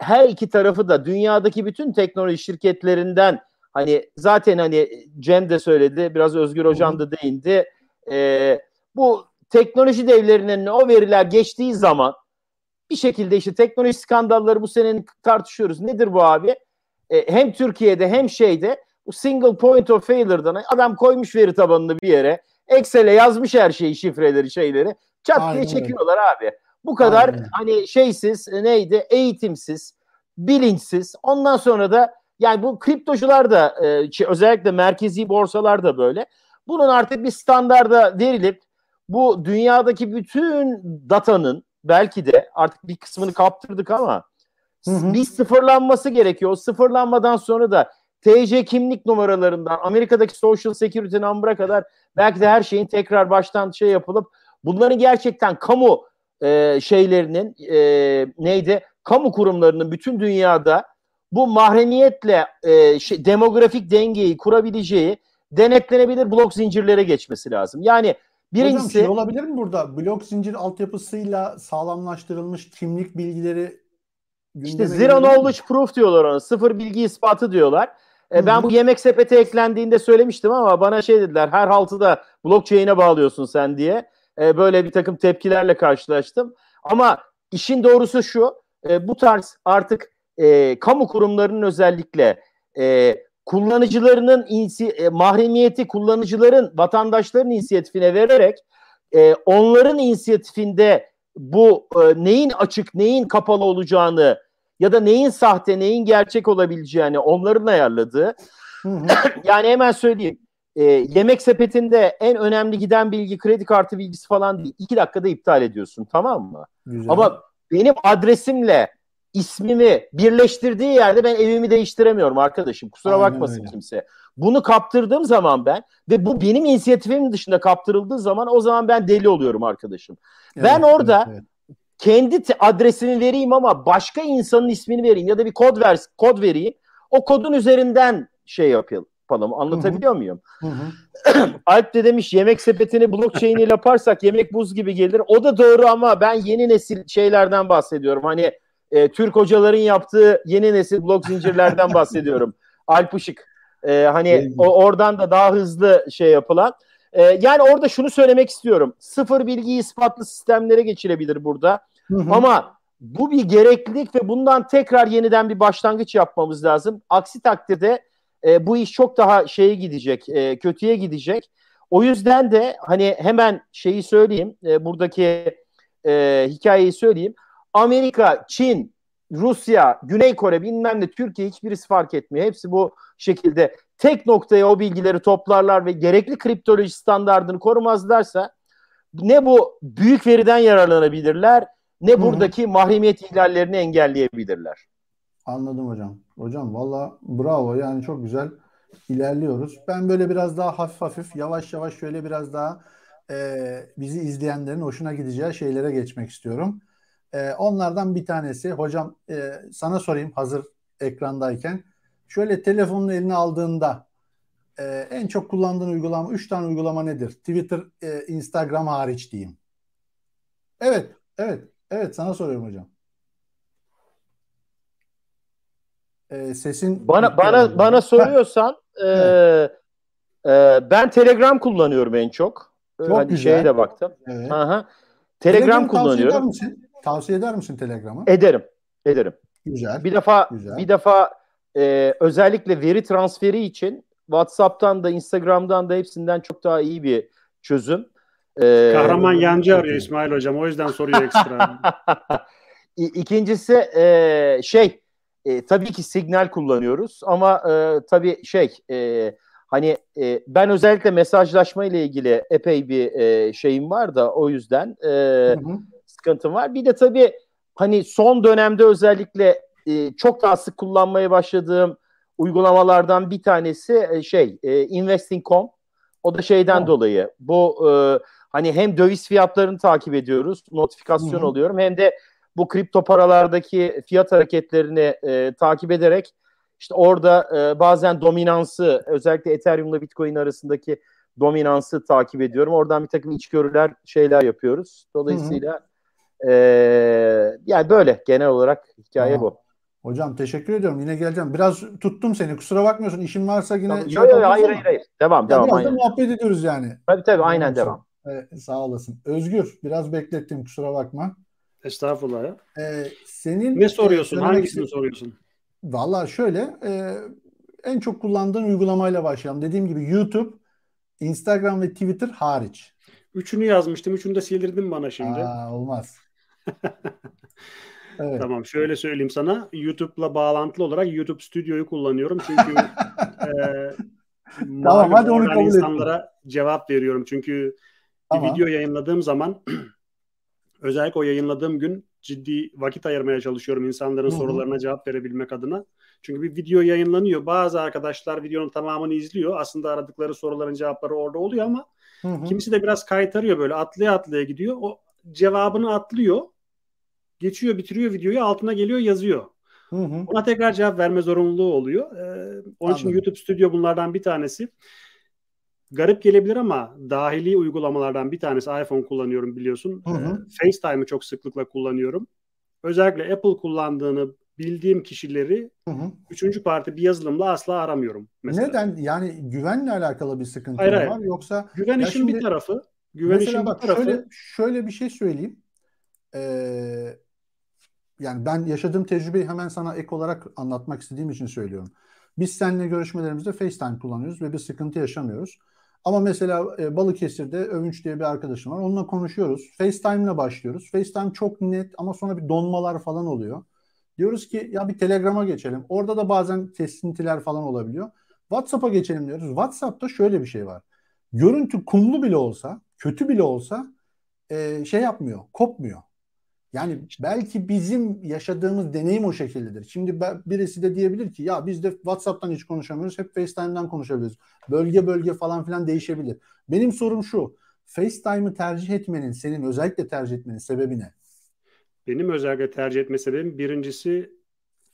her iki tarafı da dünyadaki bütün teknoloji şirketlerinden hani zaten hani Cem de söyledi, biraz Özgür Hocam da değindi. E, bu teknoloji devlerinin o veriler geçtiği zaman bir şekilde işte teknoloji skandalları bu senenin tartışıyoruz. Nedir bu abi? E, hem Türkiye'de hem şeyde bu single point of failure'dan adam koymuş veri tabanını bir yere Excel'e yazmış her şeyi, şifreleri, şeyleri. Çat Aynen diye çekiyorlar abi. Bu kadar Aynen. hani şeysiz, neydi, eğitimsiz, bilinçsiz. Ondan sonra da yani bu kriptocular da e, özellikle merkezi borsalar da böyle. Bunun artık bir standarda verilip bu dünyadaki bütün datanın belki de artık bir kısmını kaptırdık ama hı hı. bir sıfırlanması gerekiyor. O sıfırlanmadan sonra da TC kimlik numaralarından Amerika'daki Social Security number'a kadar belki de her şeyin tekrar baştan şey yapılıp bunların gerçekten kamu e, şeylerinin e, neydi? Kamu kurumlarının bütün dünyada bu mahremiyetle e, şey, demografik dengeyi kurabileceği denetlenebilir blok zincirlere geçmesi lazım. Yani birincisi Hocam şey olabilir mi burada? Blok zincir altyapısıyla sağlamlaştırılmış kimlik bilgileri işte zero knowledge proof diyorlar ona. Sıfır bilgi ispatı diyorlar. E, ben bu yemek sepeti eklendiğinde söylemiştim ama bana şey dediler her haltı da blockchain'e bağlıyorsun sen diye. E, böyle bir takım tepkilerle karşılaştım. Ama işin doğrusu şu e, bu tarz artık e, kamu kurumlarının özellikle e, kullanıcılarının insi, e, mahremiyeti kullanıcıların vatandaşların inisiyatifine vererek e, onların inisiyatifinde bu e, neyin açık neyin kapalı olacağını ya da neyin sahte neyin gerçek olabileceğini onların ayarladığı yani hemen söyleyeyim e, yemek sepetinde en önemli giden bilgi kredi kartı bilgisi falan değil. İki dakikada iptal ediyorsun tamam mı? Güzel. Ama benim adresimle ismimi birleştirdiği yerde ben evimi değiştiremiyorum arkadaşım. Kusura Aynen bakmasın öyle. kimse. Bunu kaptırdığım zaman ben ve bu benim inisiyatifimin dışında kaptırıldığı zaman o zaman ben deli oluyorum arkadaşım. Evet, ben orada evet, evet. Kendi adresimi vereyim ama başka insanın ismini vereyim ya da bir kod ver kod vereyim. O kodun üzerinden şey yapalım. Anlatabiliyor Hı-hı. muyum? Hı-hı. Alp de demiş yemek sepetini blockchain ile yaparsak yemek buz gibi gelir. O da doğru ama ben yeni nesil şeylerden bahsediyorum. Hani e, Türk hocaların yaptığı yeni nesil blok zincirlerden bahsediyorum. Alp Işık. E, hani o, oradan da daha hızlı şey yapılan. E, yani orada şunu söylemek istiyorum. Sıfır bilgi ispatlı sistemlere geçilebilir burada. Hı hı. Ama bu bir gereklilik ve bundan tekrar yeniden bir başlangıç yapmamız lazım. Aksi takdirde e, bu iş çok daha şeye gidecek, e, kötüye gidecek. O yüzden de hani hemen şeyi söyleyeyim, e, buradaki e, hikayeyi söyleyeyim. Amerika, Çin, Rusya, Güney Kore bilmem ne Türkiye hiçbirisi fark etmiyor. Hepsi bu şekilde tek noktaya o bilgileri toplarlar ve gerekli kriptoloji standartını korumazlarsa ne bu büyük veriden yararlanabilirler ne buradaki Hı-hı. mahremiyet ihlallerini engelleyebilirler. Anladım hocam. Hocam valla bravo yani çok güzel ilerliyoruz. Ben böyle biraz daha hafif hafif yavaş yavaş şöyle biraz daha e, bizi izleyenlerin hoşuna gideceği şeylere geçmek istiyorum. E, onlardan bir tanesi hocam e, sana sorayım hazır ekrandayken. Şöyle telefonun eline aldığında e, en çok kullandığın uygulama 3 tane uygulama nedir? Twitter, e, Instagram hariç diyeyim. Evet, evet, evet sana soruyorum hocam. E, sesin bana bana bana soruyorsan e, e, ben Telegram kullanıyorum en çok. Çok hani güzel. Şeye de baktım. Evet. Aha. Telegram, Telegram kullanıyorum. Tavsiye eder misin Telegram'ı? Ederim. Ederim. Güzel. Bir defa güzel. bir defa e, özellikle veri transferi için WhatsApp'tan da Instagram'dan da hepsinden çok daha iyi bir çözüm. Ee, Kahraman yancı arıyor İsmail Hocam. O yüzden soruyor ekstra. İkincisi e, şey e, tabii ki signal kullanıyoruz ama e, tabii şey e, hani e, ben özellikle mesajlaşma ile ilgili epey bir e, şeyim var da o yüzden e, hı hı sıkıntım var. Bir de tabii hani son dönemde özellikle e, çok daha sık kullanmaya başladığım uygulamalardan bir tanesi e, şey e, Investing.com. O da şeyden oh. dolayı bu e, hani hem döviz fiyatlarını takip ediyoruz, notifikasyon Hı-hı. alıyorum hem de bu kripto paralardaki fiyat hareketlerini e, takip ederek işte orada e, bazen dominansı özellikle Ethereum'la Bitcoin arasındaki dominansı takip ediyorum. Oradan bir takım içgörüler şeyler yapıyoruz. Dolayısıyla ee, yani böyle genel olarak hikaye Aa, bu. Hocam teşekkür ediyorum. Yine geleceğim. Biraz tuttum seni. Kusura bakmıyorsun. İşin varsa yine Yok şey yok hayır hayır hayır. Devam ya devam biraz da aynen. muhabbet ediyoruz yani. Tabii tabii aynen Tamam, devam. Ee, sağ olasın. Özgür biraz beklettim kusura bakma. Estağfurullah ya. Ee, senin Ne soruyorsun? e, söylemek Hangisini soruyorsun? Valla şöyle e, en çok kullandığın uygulamayla başlayalım. Dediğim gibi YouTube, Instagram ve Twitter hariç. Üçünü yazmıştım. Üçünü de sildirdin bana şimdi. Aa, olmaz. Evet. Tamam şöyle söyleyeyim sana. YouTube'la bağlantılı olarak YouTube Studio'yu kullanıyorum. Çünkü e, malum hadi onu kabul ettim. insanlara cevap veriyorum. Çünkü Tamam. bir video yayınladığım zaman özellikle o yayınladığım gün ciddi vakit ayırmaya çalışıyorum insanların Hı hı. sorularına cevap verebilmek adına. Çünkü bir video yayınlanıyor. Bazı arkadaşlar videonun tamamını izliyor. Aslında aradıkları soruların cevapları orada oluyor ama Hı hı. Kimisi de biraz kaytarıyor böyle atlaya atlaya gidiyor. O cevabını atlıyor. Geçiyor bitiriyor videoyu altına geliyor yazıyor. Hı hı. Ona tekrar cevap verme zorunluluğu oluyor. Ee, onun için Anladım. YouTube Studio bunlardan bir tanesi. Garip gelebilir ama dahili uygulamalardan bir tanesi iPhone kullanıyorum biliyorsun. Hı hı. Ee, FaceTime'ı çok sıklıkla kullanıyorum. Özellikle Apple kullandığını bildiğim kişileri Hı hı. üçüncü parti bir yazılımla asla aramıyorum. Mesela. Neden? Yani güvenle alakalı bir sıkıntı Hayır, hayır. var yoksa Güven işin şimdi- bir tarafı. Güven işin bak bir tarafı. şöyle şöyle bir şey söyleyeyim. Ee, yani ben yaşadığım tecrübeyi hemen sana ek olarak anlatmak istediğim için söylüyorum. Biz seninle görüşmelerimizde FaceTime kullanıyoruz ve bir sıkıntı yaşamıyoruz. Ama mesela e, Balıkesir'de Övünç diye bir arkadaşım var. Onunla konuşuyoruz. FaceTime'la başlıyoruz. FaceTime çok net ama sonra bir donmalar falan oluyor. Diyoruz ki ya bir Telegram'a geçelim. Orada da bazen kesintiler falan olabiliyor. WhatsApp'a geçelim diyoruz. WhatsApp'ta şöyle bir şey var. Görüntü kumlu bile olsa, kötü bile olsa e, şey yapmıyor, kopmuyor. Yani belki bizim yaşadığımız deneyim o şekildedir. Şimdi birisi de diyebilir ki ya biz de WhatsApp'tan hiç konuşamıyoruz, hep FaceTime'dan konuşabiliriz. Bölge bölge falan filan değişebilir. Benim sorum şu, FaceTime'ı tercih etmenin, senin özellikle tercih etmenin sebebi ne? Benim özellikle tercih etme sebebim birincisi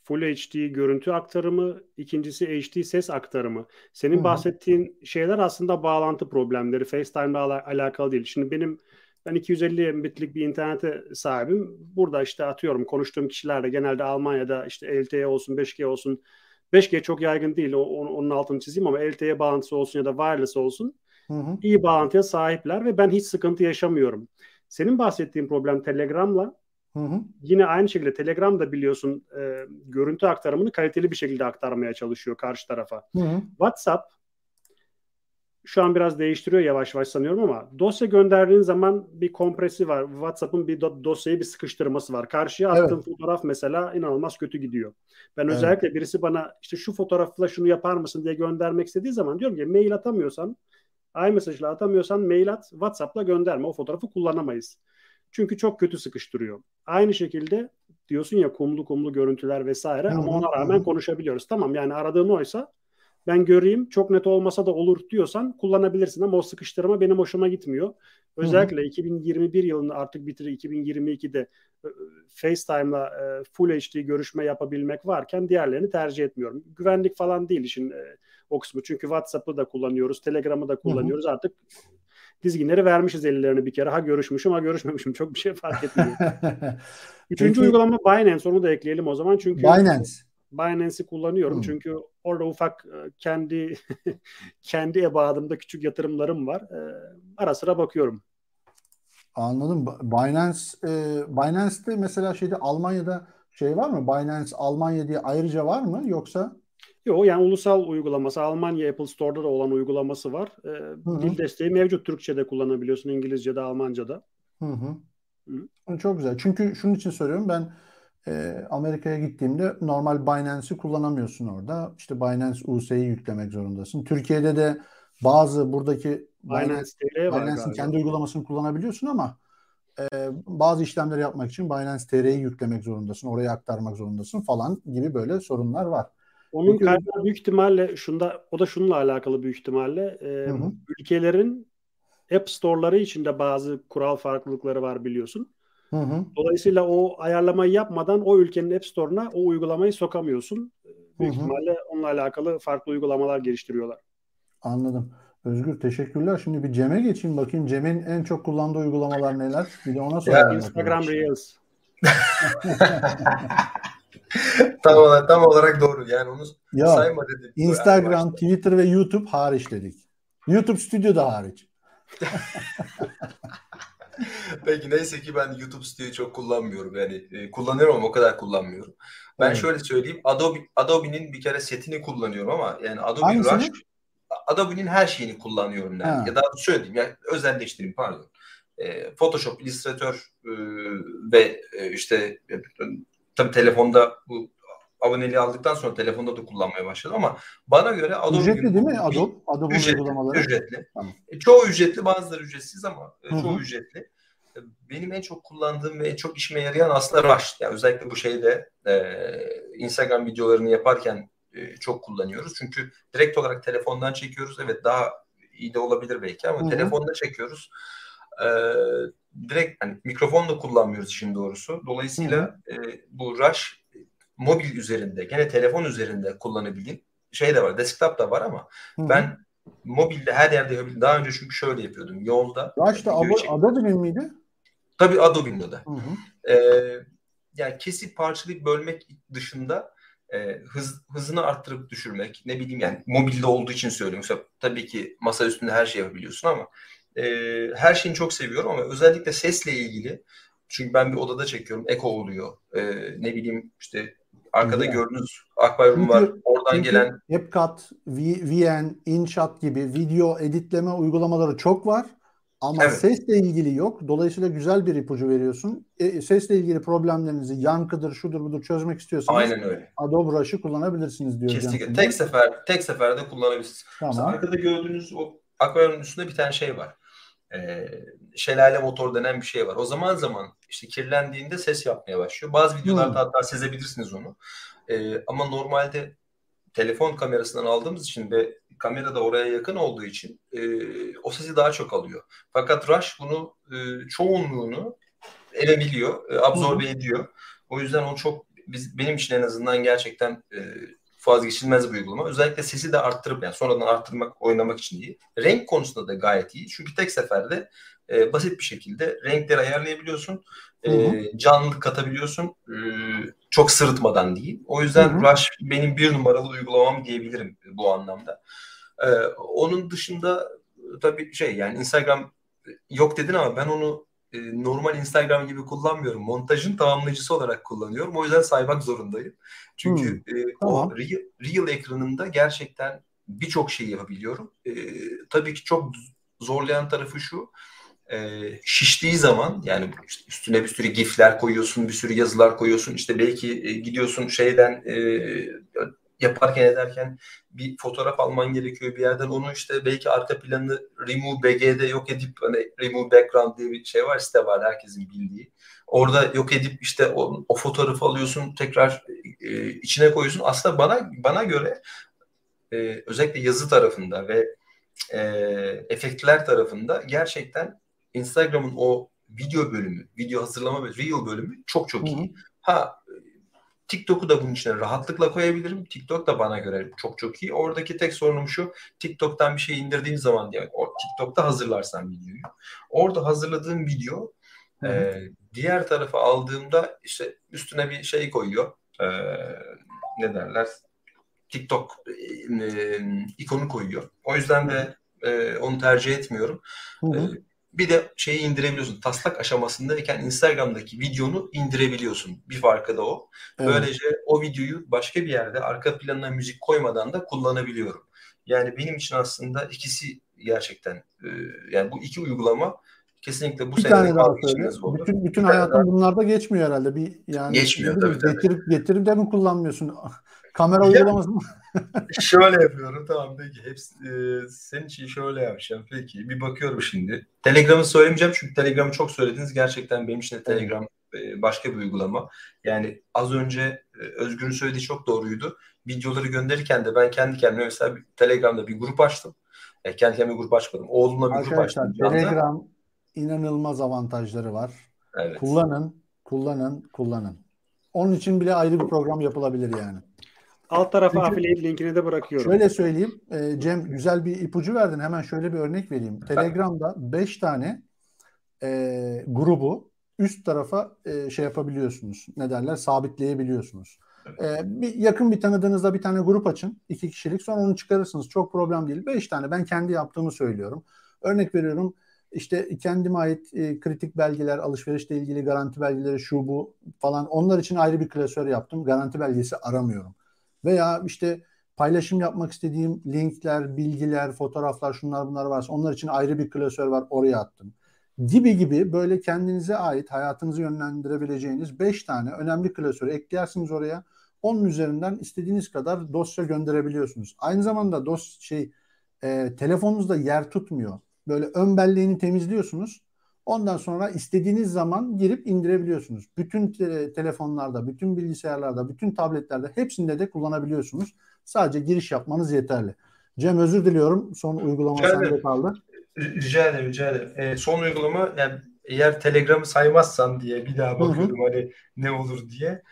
Full HD görüntü aktarımı, ikincisi HD ses aktarımı. Senin Hı hı. bahsettiğin şeyler aslında bağlantı problemleri. FaceTime'la ala- alakalı değil. Şimdi benim ben 250 Mbit'lik bir internete sahibim. Burada işte atıyorum konuştuğum kişiler de genelde Almanya'da işte LTE olsun 5G olsun. 5G çok yaygın değil. Onun altını çizeyim ama LTE bağlantısı olsun ya da wireless olsun Hı hı. iyi bağlantıya sahipler ve ben hiç sıkıntı yaşamıyorum. Senin bahsettiğin problem Telegram'la Hı hı. Yine aynı şekilde Telegram da biliyorsun e, görüntü aktarımını kaliteli bir şekilde aktarmaya çalışıyor karşı tarafa. Hı hı. WhatsApp şu an biraz değiştiriyor yavaş yavaş sanıyorum ama dosya gönderdiğin zaman bir kompresi var. WhatsApp'ın bir do- dosyayı bir sıkıştırması var. Karşıya Evet. attığın fotoğraf mesela inanılmaz kötü gidiyor. Ben Evet. özellikle birisi bana işte şu fotoğrafla şunu yapar mısın diye göndermek istediği zaman diyorum ki mail atamıyorsan iMessage'la atamıyorsan mail at, WhatsApp'la gönderme. O fotoğrafı kullanamayız. Çünkü çok kötü sıkıştırıyor. Aynı şekilde diyorsun ya kumlu kumlu görüntüler vesaire ama ona rağmen konuşabiliyoruz. Tamam yani aradığın oysa ben göreyim çok net olmasa da olur diyorsan kullanabilirsin ama o sıkıştırma benim hoşuma gitmiyor. Özellikle 2021 yılında artık bitirir 2022'de e, FaceTime'la e, Full HD görüşme yapabilmek varken diğerlerini tercih etmiyorum. Güvenlik falan değil işin e, o kısmı. Çünkü WhatsApp'ı da kullanıyoruz, Telegram'ı da kullanıyoruz. Artık dizginleri vermişiz ellerine bir kere. Ha görüşmüşüm ha görüşmemişim. Çok bir şey fark etmiyor. Üçüncü Peki- uygulama Binance. Onu da ekleyelim o zaman. Çünkü Binance. Binance'i kullanıyorum. Hmm. Çünkü orada ufak e, kendi kendi ebadımda küçük yatırımlarım var. E, ara sıra bakıyorum. Anladım. Binance e, Binance'te mesela şeyde Almanya'da şey var mı? Binance Almanya diye ayrıca var mı yoksa? Yok yani ulusal uygulaması Almanya Apple Store'da da olan uygulaması var. E, hı. dil desteği mevcut. Türkçe'de kullanabiliyorsun, İngilizce'de, Almanca'da. Hı hı. Çok güzel. Çünkü şunun için soruyorum ben e, Amerika'ya gittiğimde normal Binance'i kullanamıyorsun orada. İşte Binance US'yi yüklemek zorundasın. Türkiye'de de bazı buradaki Binance, Binance TR var Binance'in kendi uygulamasını kullanabiliyorsun ama e, bazı işlemleri yapmak için Binance TR'yi yüklemek zorundasın. Oraya aktarmak zorundasın falan gibi böyle sorunlar var. Onun Peki- kaynağı büyük ihtimalle şunda o da şununla alakalı büyük ihtimalle e, hı. ülkelerin App Store'ları içinde bazı kural farklılıkları var biliyorsun. Hı hı. Dolayısıyla o ayarlamayı yapmadan o ülkenin App Store'una o uygulamayı sokamıyorsun. Büyük Hı hı. ihtimalle onunla alakalı farklı uygulamalar geliştiriyorlar. Anladım. Özgür teşekkürler. Şimdi bir Cem'e geçeyim bakayım. Cem'in en çok kullandığı uygulamalar neler? Bir de ona soralım. Instagram. Reels. tam, olarak, tam olarak doğru. Yani onu ya, sayma dedik. Instagram, Twitter ve YouTube hariç dedik. YouTube Studio da hariç. Peki neyse ki ben YouTube Studio'yu çok kullanmıyorum. Yani e, kullanıyorum ama o kadar kullanmıyorum. Ben evet. şöyle söyleyeyim. Adobe Adobe'nin bir kere setini kullanıyorum ama yani Adobe Hangisini? Rush Adobe'nin her şeyini kullanıyorum yani. Ha. Ya da şöyle diyeyim yani özelleştireyim pardon. E, Photoshop, Illustrator e, ve e, işte e, tabii telefonda bu aboneliği aldıktan sonra telefonda da kullanmaya başladım ama bana göre Adobe ücretli değil mi Adobe? Adobe ücretli, uygulamaları. Ücretli. Tamam. E, çoğu ücretli, bazıları ücretsiz ama e, çoğu Hı-hı. ücretli. E, benim en çok kullandığım ve en çok işime yarayan aslında Rush. Yani özellikle bu şeyde e, Instagram videolarını yaparken e, çok kullanıyoruz. Çünkü direkt olarak telefondan çekiyoruz. Evet daha iyi de olabilir belki ama Hı-hı. telefonda çekiyoruz. E, direkt hani mikrofon da kullanmıyoruz işin doğrusu. Dolayısıyla e, bu Rush mobil üzerinde, gene telefon üzerinde kullanabildiğim şey de var. Desktop da var ama Hı-hı. ben mobilde her yerde yapabildim. Daha önce çünkü şöyle yapıyordum. Yolda. Başta Adobe'nin miydi? Tabii Adobe'nin de. Ee, yani kesip parçalayıp bölmek dışında e, hız, hızını arttırıp düşürmek ne bileyim yani mobilde olduğu için söylüyorum. Mesela, tabii ki masa üstünde her şey yapabiliyorsun ama e, her şeyini çok seviyorum ama özellikle sesle ilgili çünkü ben bir odada çekiyorum. Eko oluyor. E, ne bileyim işte Arkada Değil gördüğünüz akvaryum var. Oradan çünkü gelen CapCut, VN, InShot gibi video editleme uygulamaları çok var. Ama evet. sesle ilgili yok. Dolayısıyla güzel bir ipucu veriyorsun. E, sesle ilgili problemlerinizi yankıdır, şudur budur çözmek istiyorsanız Aynen öyle. Adobe Rush'ı kullanabilirsiniz diyor. Kesinlikle. Tek sefer tek seferde kullanabilirsiniz. Tamam. Mesela arkada gördüğünüz o akvaryumun üstünde bir tane şey var. Ee, şelale motor denen bir şey var. O zaman zaman işte kirlendiğinde ses yapmaya başlıyor. Bazı videolarda hmm. hatta sezebilirsiniz onu. Ee, ama normalde telefon kamerasından aldığımız için ve kamera da oraya yakın olduğu için e, o sesi daha çok alıyor. Fakat Rush bunu e, çoğunluğunu emebiliyor, e, absorbe hmm. ediyor. O yüzden o çok biz benim için en azından gerçekten e, vazgeçilmez bir uygulama. Özellikle sesi de arttırıp yani sonradan arttırmak, oynamak için iyi. Renk konusunda da gayet iyi. Çünkü tek seferde e, basit bir şekilde renkleri ayarlayabiliyorsun. E, canlılık katabiliyorsun. E, çok sırıtmadan değil. O yüzden hı hı. Rush benim bir numaralı uygulamam diyebilirim bu anlamda. E, onun dışında tabii şey yani Instagram yok dedin ama ben onu e, normal Instagram gibi kullanmıyorum. Montajın tamamlayıcısı olarak kullanıyorum. O yüzden saymak zorundayım. Çünkü hmm. e, tamam. o real, real ekranında gerçekten birçok şey yapabiliyorum. E, tabii ki çok zorlayan tarafı şu. E, şiştiği zaman yani üstüne bir sürü gifler koyuyorsun, bir sürü yazılar koyuyorsun. İşte belki e, gidiyorsun şeyden e, yaparken ederken bir fotoğraf alman gerekiyor bir yerden. Onu işte belki arka planını Remove BG'de yok edip hani Remove Background diye bir şey var site var herkesin bildiği. Orada yok edip işte o, o fotoğrafı alıyorsun tekrar e, içine koyuyorsun. Aslında bana bana göre e, özellikle yazı tarafında ve e, efektler tarafında gerçekten Instagram'ın o video bölümü, video hazırlama ve reel bölümü çok çok iyi. Ha TikTok'u da bunun içine rahatlıkla koyabilirim. TikTok da bana göre çok çok iyi. Oradaki tek sorunum şu. TikTok'tan bir şey indirdiğim zaman yani o TikTok'ta hazırlarsam videoyu. Orada hazırladığım video e, diğer tarafa aldığımda işte üstüne bir şey koyuyor. E, ne derler? TikTok e, e, ikonu koyuyor. O yüzden de e, onu tercih etmiyorum. Hı hı. E, bir de şeyi indirebiliyorsun. Taslak aşamasındayken Instagram'daki videonu indirebiliyorsun. Bir farkı da o. Evet. Böylece o videoyu başka bir yerde arka planına müzik koymadan da kullanabiliyorum. Yani benim için aslında ikisi gerçekten e, yani bu iki uygulama kesinlikle bu bir tane daha söyle. Bütün bütün hayatın bunlarda geçmiyor herhalde. Bir yani geçmiyor tabii, tabii. Getirip getirip de mi kullanmıyorsun? Kamera uygulaması mı? şöyle yapıyorum tamam peki. Hepsi, e, senin için şöyle yapacağım. Peki bir bakıyorum şimdi. Telegram'ı söylemeyeceğim çünkü Telegram'ı çok söylediniz. Gerçekten benim için de Telegram e, başka bir uygulama. Yani az önce e, Özgür'ün söylediği çok doğruydu. Videoları gönderirken de ben kendi kendime mesela bir, Telegram'da bir grup açtım. E, kendi kendime grup açmadım. Oğlumla bir Arkadaşlar, grup açtım. Telegram inanılmaz avantajları var. Evet. Kullanın, kullanın, kullanın. Onun için bile ayrı bir program yapılabilir yani. Alt tarafa Çünkü, affiliate linkini de bırakıyorum. Şöyle söyleyeyim. E, Cem güzel bir ipucu verdin. Hemen şöyle bir örnek vereyim. Telegram'da 5 tane e, grubu üst tarafa e, şey yapabiliyorsunuz. Ne derler? Sabitleyebiliyorsunuz. E, bir, yakın bir tanıdığınızda bir tane grup açın. iki kişilik. Sonra onu çıkarırsınız. Çok problem değil. Beş tane. Ben kendi yaptığımı söylüyorum. Örnek veriyorum. İşte kendime ait e, kritik belgeler, alışverişle ilgili garanti belgeleri, şu bu falan. Onlar için ayrı bir klasör yaptım. Garanti belgesi aramıyorum. Veya işte paylaşım yapmak istediğim linkler, bilgiler, fotoğraflar, şunlar bunlar varsa onlar için ayrı bir klasör var. Oraya attım gibi gibi böyle kendinize ait hayatınızı yönlendirebileceğiniz 5 tane önemli klasörü eklersiniz oraya. Onun üzerinden istediğiniz kadar dosya gönderebiliyorsunuz. Aynı zamanda dos şey e, telefonunuzda yer tutmuyor. Böyle ön belleğini temizliyorsunuz. Ondan sonra istediğiniz zaman girip indirebiliyorsunuz. Bütün te- telefonlarda, bütün bilgisayarlarda, bütün tabletlerde hepsinde de kullanabiliyorsunuz. Sadece giriş yapmanız yeterli. Cem özür diliyorum. Son uygulama sende kaldı. Rica ederim, rica ederim. E, son uygulama yani eğer Telegram'ı saymazsan diye bir daha bakıyorum hı hı. hani ne olur diye.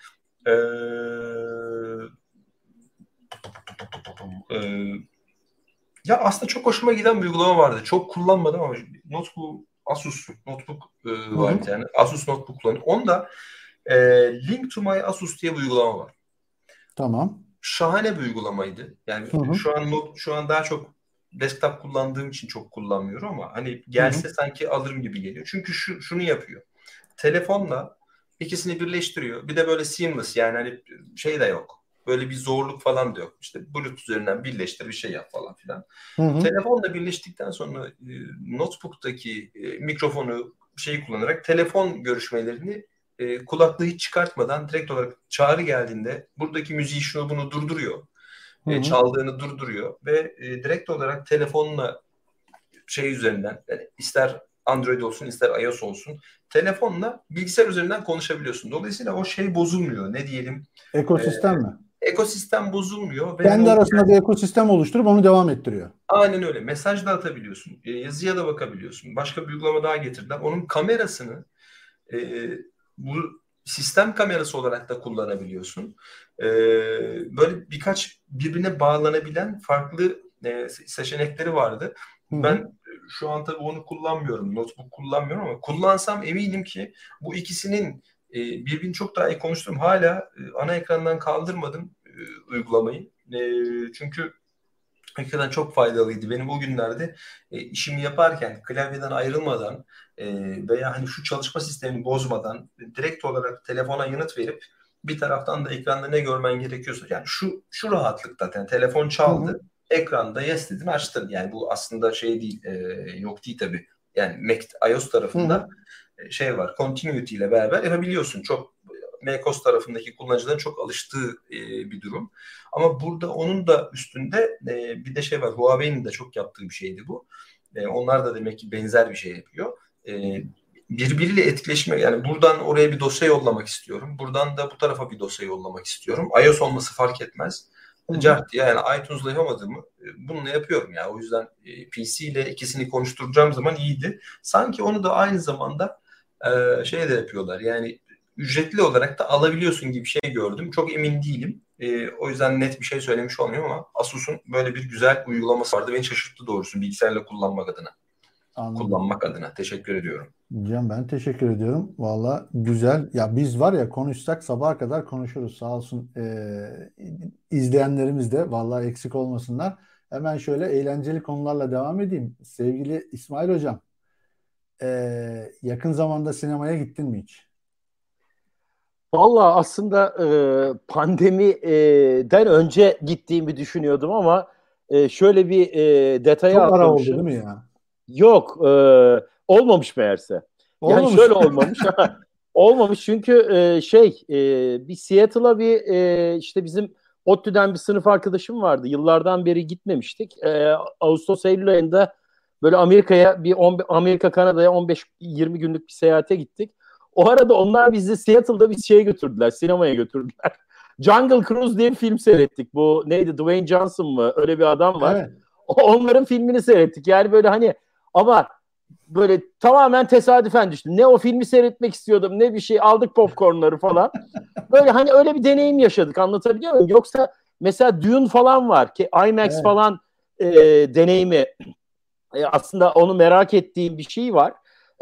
Ee, e, ya aslında çok hoşuma giden bir uygulama vardı. Çok kullanmadım ama notebook Asus notebook e, var yani. Asus notebook kullanıyorum. Onda e, Link to My Asus diye bir uygulama var. Tamam. Şahane bir uygulamaydı. Yani hı hı. şu an şu an daha çok desktop kullandığım için çok kullanmıyorum ama hani gelse Hı-hı. sanki alırım gibi geliyor. Çünkü şu şunu yapıyor. Telefonla ikisini birleştiriyor. Bir de böyle seamless yani hani şey de yok. Böyle bir zorluk falan da yok. İşte Bluetooth üzerinden birleştir bir şey yap falan filan. Telefonla birleştikten sonra e, notebook'taki e, mikrofonu şeyi kullanarak telefon görüşmelerini e, kulaklığı hiç çıkartmadan direkt olarak çağrı geldiğinde buradaki müziği şunu bunu durduruyor e, çaldığını durduruyor ve e, direkt olarak telefonla şey üzerinden yani ister Android olsun ister iOS olsun telefonla bilgisayar üzerinden konuşabiliyorsun. Dolayısıyla o şey bozulmuyor. Ne diyelim? Ekosistem e, mi? Ekosistem bozulmuyor. Kendi arasında bir ekosistem oluşturup onu devam ettiriyor. Aynen öyle. Mesaj da atabiliyorsun. E, yazıya da bakabiliyorsun. Başka bir uygulama daha getirdiler. Onun kamerasını e, bu sistem kamerası olarak da kullanabiliyorsun. Ee, böyle birkaç birbirine bağlanabilen farklı e, seçenekleri vardı. Hı-hı. Ben şu an tabii onu kullanmıyorum. Notebook kullanmıyorum ama kullansam eminim ki bu ikisinin e, birbirini çok daha iyi konuşturum. Hala e, ana ekrandan kaldırmadım e, uygulamayı. E, çünkü hakikaten çok faydalıydı. Benim o günlerde e, işimi yaparken klavyeden ayrılmadan e, veya hani şu çalışma sistemini bozmadan direkt olarak telefona yanıt verip bir taraftan da ekranda ne görmen gerekiyorsa yani şu şu rahatlıkta yani telefon çaldı Hı-hı. ekranda yes dedin açtın yani bu aslında şey değil e, yok değil tabi yani Mac iOS tarafında Hı-hı. şey var continuity ile beraber yapabiliyorsun çok macOS tarafındaki kullanıcıların çok alıştığı e, bir durum. Ama burada onun da üstünde e, bir de şey var. Huawei'nin de çok yaptığı bir şeydi bu. E, onlar da demek ki benzer bir şey yapıyor. E, birbiriyle etkileşme yani buradan oraya bir dosya yollamak istiyorum. Buradan da bu tarafa bir dosya yollamak istiyorum. iOS olması fark etmez. Cart diye yani iTunes'la yapamadığımı e, bununla yapıyorum yani. O yüzden e, PC ile ikisini konuşturacağım zaman iyiydi. Sanki onu da aynı zamanda e, şey de yapıyorlar. Yani ücretli olarak da alabiliyorsun gibi bir şey gördüm. Çok emin değilim. E, o yüzden net bir şey söylemiş olmuyorum ama Asus'un böyle bir güzel uygulaması vardı. Beni şaşırttı doğrusu bilgisayarla kullanmak adına. Anladım. Kullanmak adına. Teşekkür ediyorum. Can ben teşekkür ediyorum. Valla güzel. Ya biz var ya konuşsak sabaha kadar konuşuruz. Sağ olsun e, izleyenlerimiz de valla eksik olmasınlar. Hemen şöyle eğlenceli konularla devam edeyim. Sevgili İsmail Hocam, e, yakın zamanda sinemaya gittin mi hiç? Valla aslında e, pandemiden önce gittiğimi düşünüyordum ama e, şöyle bir e, detaya Çok ara oldu değil mi ya? Yok, e, olmamış meğerse. Olmamış. Yani şöyle olmamış. olmamış çünkü e, şey e, bir Seattle'a bir e, işte bizim ODTÜ'den bir sınıf arkadaşım vardı. Yıllardan beri gitmemiştik. E, Ağustos Eylül ayında böyle Amerika'ya bir on, Amerika Kanada'ya 15-20 günlük bir seyahate gittik. O arada onlar bizi Seattle'da bir şeye götürdüler. Sinemaya götürdüler. Jungle Cruise diye bir film seyrettik. Bu neydi? Dwayne Johnson mı? Öyle bir adam var. Evet. Onların filmini seyrettik. Yani böyle hani ama böyle tamamen tesadüfen düştüm. Ne o filmi seyretmek istiyordum ne bir şey aldık popcornları falan. Böyle hani öyle bir deneyim yaşadık anlatabiliyor muyum? Yoksa mesela Dune falan var ki IMAX evet. falan e, deneyimi e, aslında onu merak ettiğim bir şey var.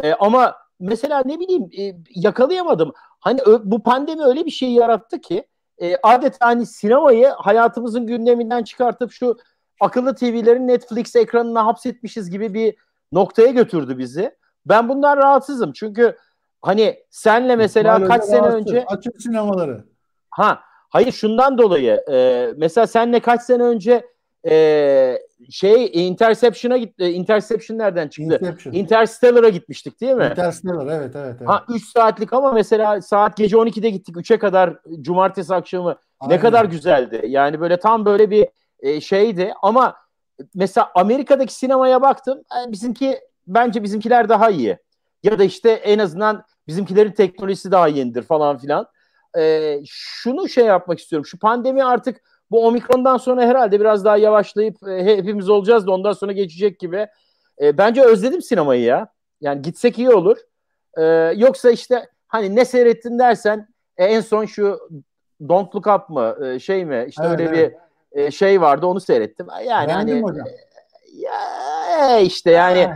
E, ama mesela ne bileyim e, yakalayamadım. Hani ö, bu pandemi öyle bir şey yarattı ki e, adeta hani sinemayı hayatımızın gündeminden çıkartıp şu akıllı TV'lerin Netflix ekranına hapsetmişiz gibi bir noktaya götürdü bizi. Ben bundan rahatsızım çünkü hani senle mesela İsmail kaç sene rahatsız. önce Açık sinemaları. ha hayır şundan dolayı e, mesela senle kaç sene önce e, şey Interception'a gitti. Interception nereden çıktı? Inception. Interstellar'a gitmiştik değil mi? Interstellar evet evet. evet. Ha 3 saatlik ama mesela saat gece 12'de gittik 3'e kadar cumartesi akşamı. Ne Aynen. kadar güzeldi. Yani böyle tam böyle bir e, şeydi ama mesela Amerika'daki sinemaya baktım. e, bizimki bence bizimkiler daha iyi. Ya da işte en azından bizimkilerin teknolojisi daha yenidir falan filan. E, şunu şey yapmak istiyorum. Şu pandemi artık bu omikrondan sonra herhalde biraz daha yavaşlayıp e, hepimiz olacağız da ondan sonra geçecek gibi. E, bence özledim sinemayı ya. Yani gitsek iyi olur. E, yoksa işte hani ne seyrettin dersen e, en son şu Don't Look Up mı e, şey mi işte Evet, öyle evet. bir e, şey vardı onu seyrettim. Yani Beğendin hani hocam? ya işte yani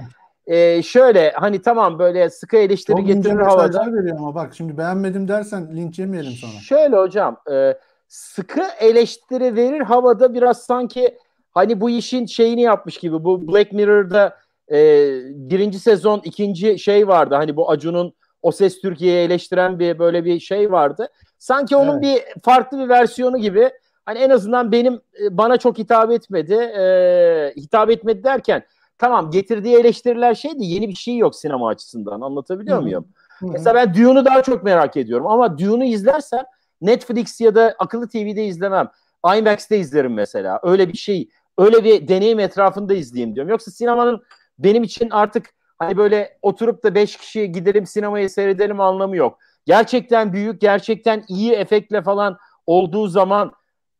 e, şöyle hani tamam böyle sıkı eleştiri Çok getirir havada. veriyor ama bak şimdi beğenmedim dersen linç yemeyelim sonra. Şöyle hocam e, sıkı eleştiri verir havada biraz sanki hani bu işin şeyini yapmış gibi bu Black Mirror'da e, birinci sezon ikinci şey vardı hani bu Acun'un O Ses Türkiye'yi eleştiren bir böyle bir şey vardı. Sanki onun bir farklı bir versiyonu gibi hani en azından benim e, bana çok hitap etmedi. E, hitap etmedi derken tamam getirdiği eleştiriler şeydi yeni bir şey yok sinema açısından anlatabiliyor Hı hı. muyum? Hı hı. Mesela ben Dune'u daha çok merak ediyorum ama Dune'u izlersem Netflix ya da akıllı TV'de izlemem. IMAX'te izlerim mesela. Öyle bir şey, öyle bir deneyim etrafında izleyeyim diyorum. Yoksa sinemanın benim için artık hani böyle oturup da beş kişi gidelim sinemayı seyredelim anlamı yok. Gerçekten büyük, gerçekten iyi efektle falan olduğu zaman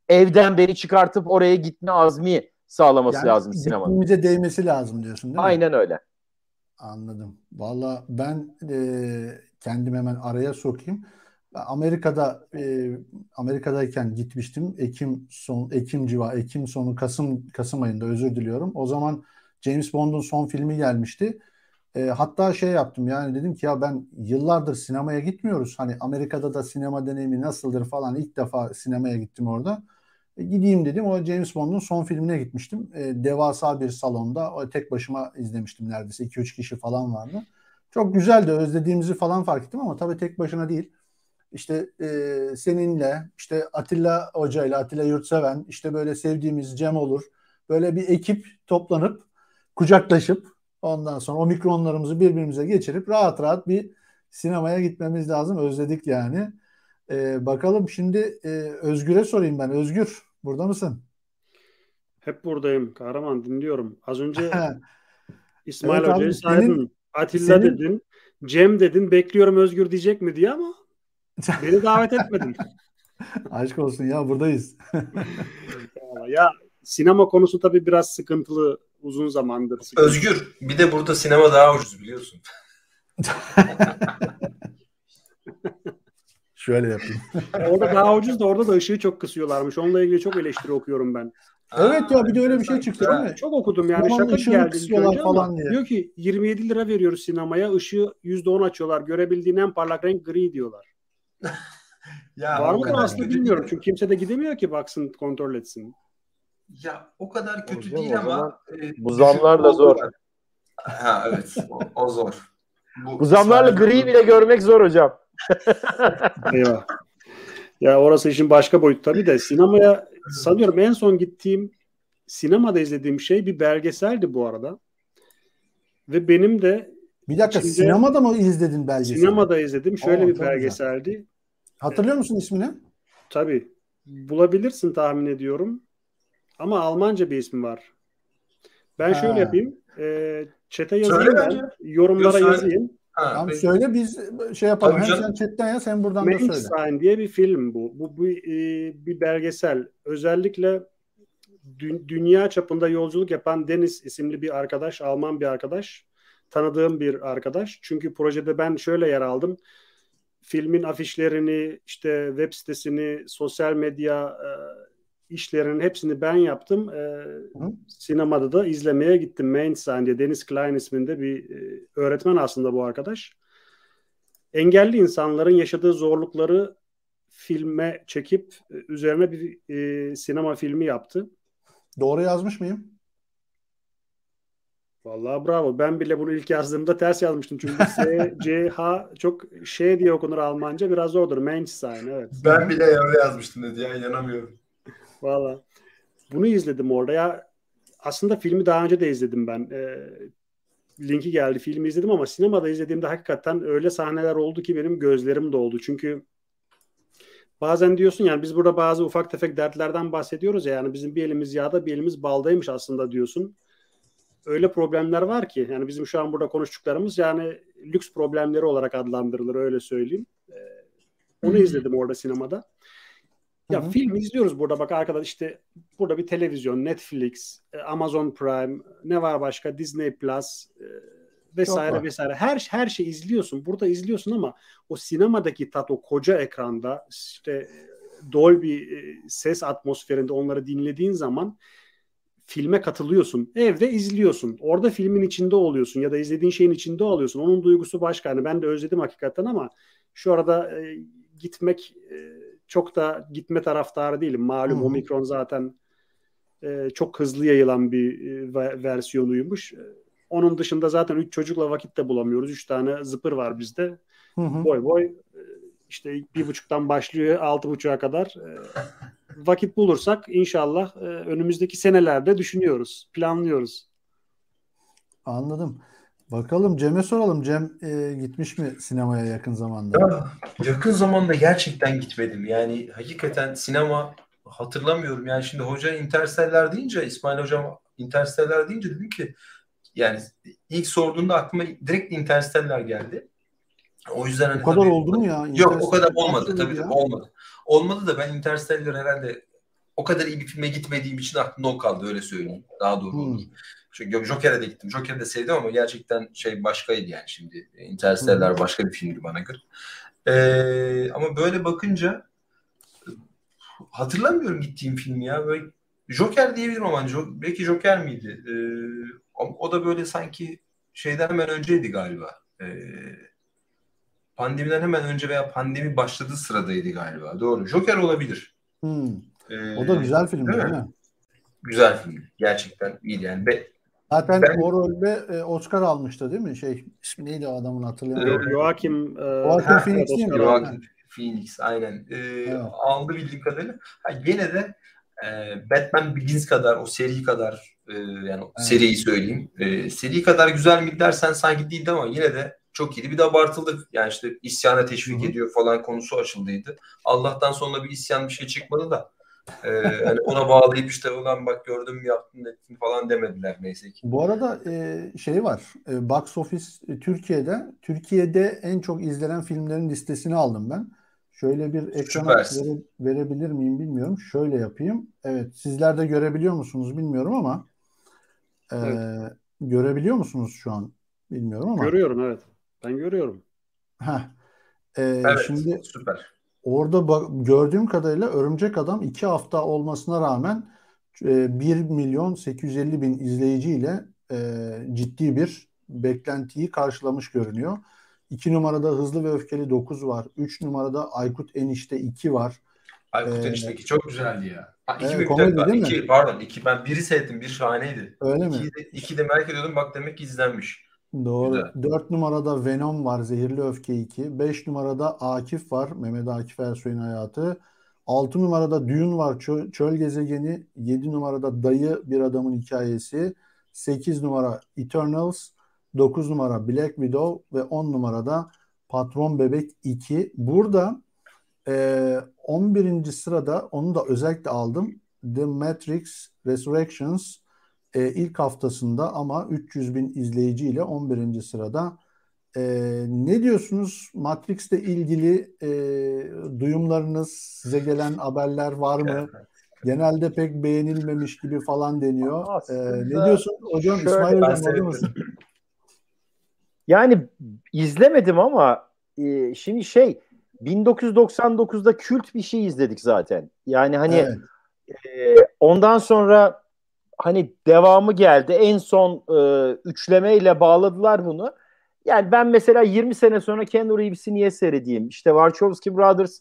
evden beni çıkartıp oraya gitme azmi sağlaması Yani lazım sinemanın. dikkatimize değmesi lazım diyorsun değil mi? Aynen öyle. Anladım. Valla ben e, kendim hemen araya sokayım. Amerika'da e, Amerika'dayken gitmiştim. Ekim son Ekim civa Ekim sonu Kasım Kasım ayında özür diliyorum. O zaman James Bond'un son filmi gelmişti. E, hatta şey yaptım yani dedim ki ya ben yıllardır sinemaya gitmiyoruz. Hani Amerika'da da sinema deneyimi nasıldır falan ilk defa sinemaya gittim orada. E, gideyim dedim. O James Bond'un son filmine gitmiştim. E, devasa bir salonda. O tek başıma izlemiştim neredeyse. 2-3 kişi falan vardı. Çok güzeldi. Özlediğimizi falan fark ettim ama tabii tek başına değil. İşte e, seninle, işte Atilla Hoca ile Atilla Yurtseven, işte böyle sevdiğimiz Cem olur. Böyle bir ekip toplanıp, kucaklaşıp ondan sonra o mikronlarımızı birbirimize geçirip rahat rahat bir sinemaya gitmemiz lazım. Özledik yani. E, bakalım şimdi e, Özgür'e sorayım ben. Özgür, burada mısın? Hep buradayım. Kahraman dinliyorum. Az önce İsmail Evet Hoca'yı saydın. Atilla senin- dedin. Cem dedin. Bekliyorum Özgür diyecek mi diye ama beni davet etmedin. Aşk olsun ya buradayız. ya sinema konusu tabii biraz sıkıntılı uzun zamandır. Sıkıntılı. Özgür. Bir de burada sinema daha ucuz biliyorsun. Şöyle yapayım. Orada daha ucuz da orada da ışığı çok kısıyorlarmış. Onunla ilgili çok eleştiri okuyorum ben. Evet ya bir de öyle bir şey çıktı değil mi? Çok okudum yani şaka geldi falan diye. diyor ki 27 lira veriyoruz sinemaya ışığı %10 açıyorlar. Görebildiğin en parlak renk gri diyorlar. Ya Var mı da aslında bilmiyorum. Çünkü kimse de gidemiyor ki baksın kontrol etsin. Ya o kadar kötü Hocam, değil ama e, bu zamlarla düşük zor. Ha evet. O, o zor. Bu zamlarla gri bile görmek zor hocam. Eyvah. Ya orası işin başka boyutu tabii de sinemaya sanıyorum en son gittiğim sinemada izlediğim şey bir belgeseldi bu arada. Ve benim de Bir dakika İçinde- sinemada mı izledin belgeseli? sinemada izledim. Şöyle Aa, bir belgeseldi. Hatırlıyor musun ismini? Tabii. Bulabilirsin tahmin ediyorum. Ama Almanca bir ismi var. Ben Ha. şöyle yapayım. E, chat'e Söyle yazayım ben. bence. Yorumlara Yok, yazayım. Ha, Tamam peki. söyle biz şey yapalım. Tabii Hem canım. sen chatten yaz hem buradan da söyle. Mankind diye bir film bu. Bu, bu e, bir belgesel. Özellikle dü- dünya çapında yolculuk yapan Deniz isimli bir arkadaş, Alman bir arkadaş. Tanıdığım bir arkadaş. Çünkü projede ben şöyle yer aldım. Filmin afişlerini, işte web sitesini, sosyal medya e, işlerinin hepsini ben yaptım. E, Hı. sinemada da izlemeye gittim. Main Sign diye Deniz Klein isminde bir e, öğretmen aslında bu arkadaş. engelli insanların yaşadığı zorlukları filme çekip e, üzerine bir e, sinema filmi yaptı. Doğru yazmış mıyım? Vallahi bravo. Ben bile bunu ilk yazdığımda ters yazmıştım. Çünkü S, C, H çok şey diye okunur Almanca. Biraz zordur. Menschsein evet. Ben bile öyle yazmıştım dedi ya inanamıyorum. Valla. Bunu izledim orada ya. Aslında filmi daha önce de izledim ben. E, linki geldi. Filmi izledim ama sinemada izlediğimde hakikaten öyle sahneler oldu ki benim gözlerim doldu. Çünkü bazen diyorsun yani biz burada bazı ufak tefek dertlerden bahsediyoruz ya yani bizim bir elimiz yağda bir elimiz baldaymış aslında diyorsun. Öyle problemler var ki yani bizim şu an burada konuştuklarımız yani lüks problemleri olarak adlandırılır öyle söyleyeyim. Ee, onu hmm. izledim orada sinemada. Ya Hı-hı. film izliyoruz burada bak arkadaş işte burada bir televizyon, Netflix, e, Amazon Prime, ne var başka Disney Plus e, vesaire vesaire. Her her şey izliyorsun. Burada izliyorsun ama o sinemadaki tat o koca ekranda işte Dolby e, ses atmosferinde onları dinlediğin zaman filme katılıyorsun. Evde izliyorsun. Orada filmin içinde oluyorsun ya da izlediğin şeyin içinde oluyorsun. Onun duygusu başka. Yani ben de özledim hakikaten ama şu arada e, gitmek e, çok da gitme taraftarı değilim. Malum Hı-hı. Omikron zaten e, çok hızlı yayılan bir e, versiyonuymuş. Onun dışında zaten üç çocukla vakit de bulamıyoruz. Üç tane zıpır var bizde. Hı-hı. Boy boy e, işte bir buçuktan başlıyor altı buçuğa kadar. E, vakit bulursak inşallah e, önümüzdeki senelerde düşünüyoruz, planlıyoruz. Anladım. Bakalım Cem'e soralım. Cem e, gitmiş mi sinemaya yakın zamanda? Ya, yakın zamanda gerçekten gitmedim. Yani hakikaten sinema hatırlamıyorum. Yani şimdi hoca Interstellar deyince İsmail hocam Interstellar deyince dedim ki yani ilk sorduğunda aklıma direkt Interstellar geldi. O yüzden hani o kadar oldu mu ya? Yok o kadar olmadı tabii ya. olmadı. Olmadı da ben Interstellar herhalde o kadar iyi bir filme gitmediğim için aklımda o kaldı öyle söyleyeyim. Daha doğru hmm. olur. Çünkü Joker'e de gittim. Joker'i de sevdim ama gerçekten şey başkaydı yani şimdi. Interstellar başka bir filmdi bana göre. Ee, ama böyle bakınca hatırlamıyorum gittiğim filmi ya. Böyle Joker diyebilirim ama belki Joker miydi? Ee, o da böyle sanki şeyden hemen önceydi galiba. Ee, pandemiden hemen önce veya pandemi başladığı sıradaydı galiba. Doğru. Joker olabilir. Hmm. Ee, o da güzel film değil, değil mi? Güzel film. Gerçekten iyi yani. Be, Zaten ben, o rolde e, Oscar almıştı değil mi? Şey ismi neydi o adamın hatırlayamıyorum. E, Joaquin, e, Joaquin Phoenix değil mi? Joaquin Phoenix aynen. E, evet. Aldı bildiğim kadarıyla. Ha, gene de e, Batman Begins kadar o seri kadar e, yani evet. seriyi söyleyeyim. E, seri kadar güzel mi dersen sanki değildi ama yine de çok iyiydi. Bir de abartıldı. Yani işte isyana teşvik Hı-hı. ediyor falan konusu açıldıydı. Allah'tan sonra bir isyan bir şey çıkmadı da ee, hani ona bağlayıp işte ulan bak gördüm yaptın ettin falan demediler neyse ki. Bu arada e, şey var. E, Box Office e, Türkiye'de Türkiye'de en çok izlenen filmlerin listesini aldım ben. Şöyle bir ekrana vere, verebilir miyim bilmiyorum. Şöyle yapayım. Evet sizler de görebiliyor musunuz bilmiyorum ama e, evet. görebiliyor musunuz şu an bilmiyorum ama. Görüyorum evet. Ben görüyorum. Heh. E, evet şimdi süper. Orada bak, gördüğüm kadarıyla Örümcek Adam iki hafta olmasına rağmen e, 1 milyon 850 bin izleyiciyle e, ciddi bir beklentiyi karşılamış görünüyor. 2 numarada Hızlı ve Öfkeli 9 var. 3 numarada Aykut Enişte 2 var. Aykut ee, Enişte 2 çok güzeldi ya. Ha, iki evet, komedi var. değil iki, mi? Pardon iki ben biri seyrettim bir şahaneydi. Öyle iki, mi? De, iki de merak ediyordum bak demek ki izlenmiş. Doğru. Güzel. 4 numarada Venom var. Zehirli Öfke 2. 5 numarada Akif var. Mehmet Akif Ersoy'un hayatı. 6 numarada Dune var. Çöl, Çöl Gezegeni. 7 numarada Dayı Bir Adamın Hikayesi. 8 numara Eternals. 9 numara Black Widow ve 10 numarada Patron Bebek 2. Burada e, 11. sırada onu da özellikle aldım. The Matrix Resurrections e, ilk haftasında ama 300 bin izleyiciyle 11. sırada. E, ne diyorsunuz Matrix'le ilgili e, duyumlarınız, size gelen haberler var mı? Genelde pek beğenilmemiş gibi falan deniyor. Aslında, ne diyorsun hocam? Şöyle, İsmail hocam mısın? Yani izlemedim ama e, şimdi şey 1999'da kült bir şey izledik zaten. Yani hani evet. e, ondan sonra hani devamı geldi. En son e, üçlemeyle bağladılar bunu. Yani ben mesela 20 sene sonra Keanu Reeves'i niye seyredeyim? İşte Wachowski Brothers,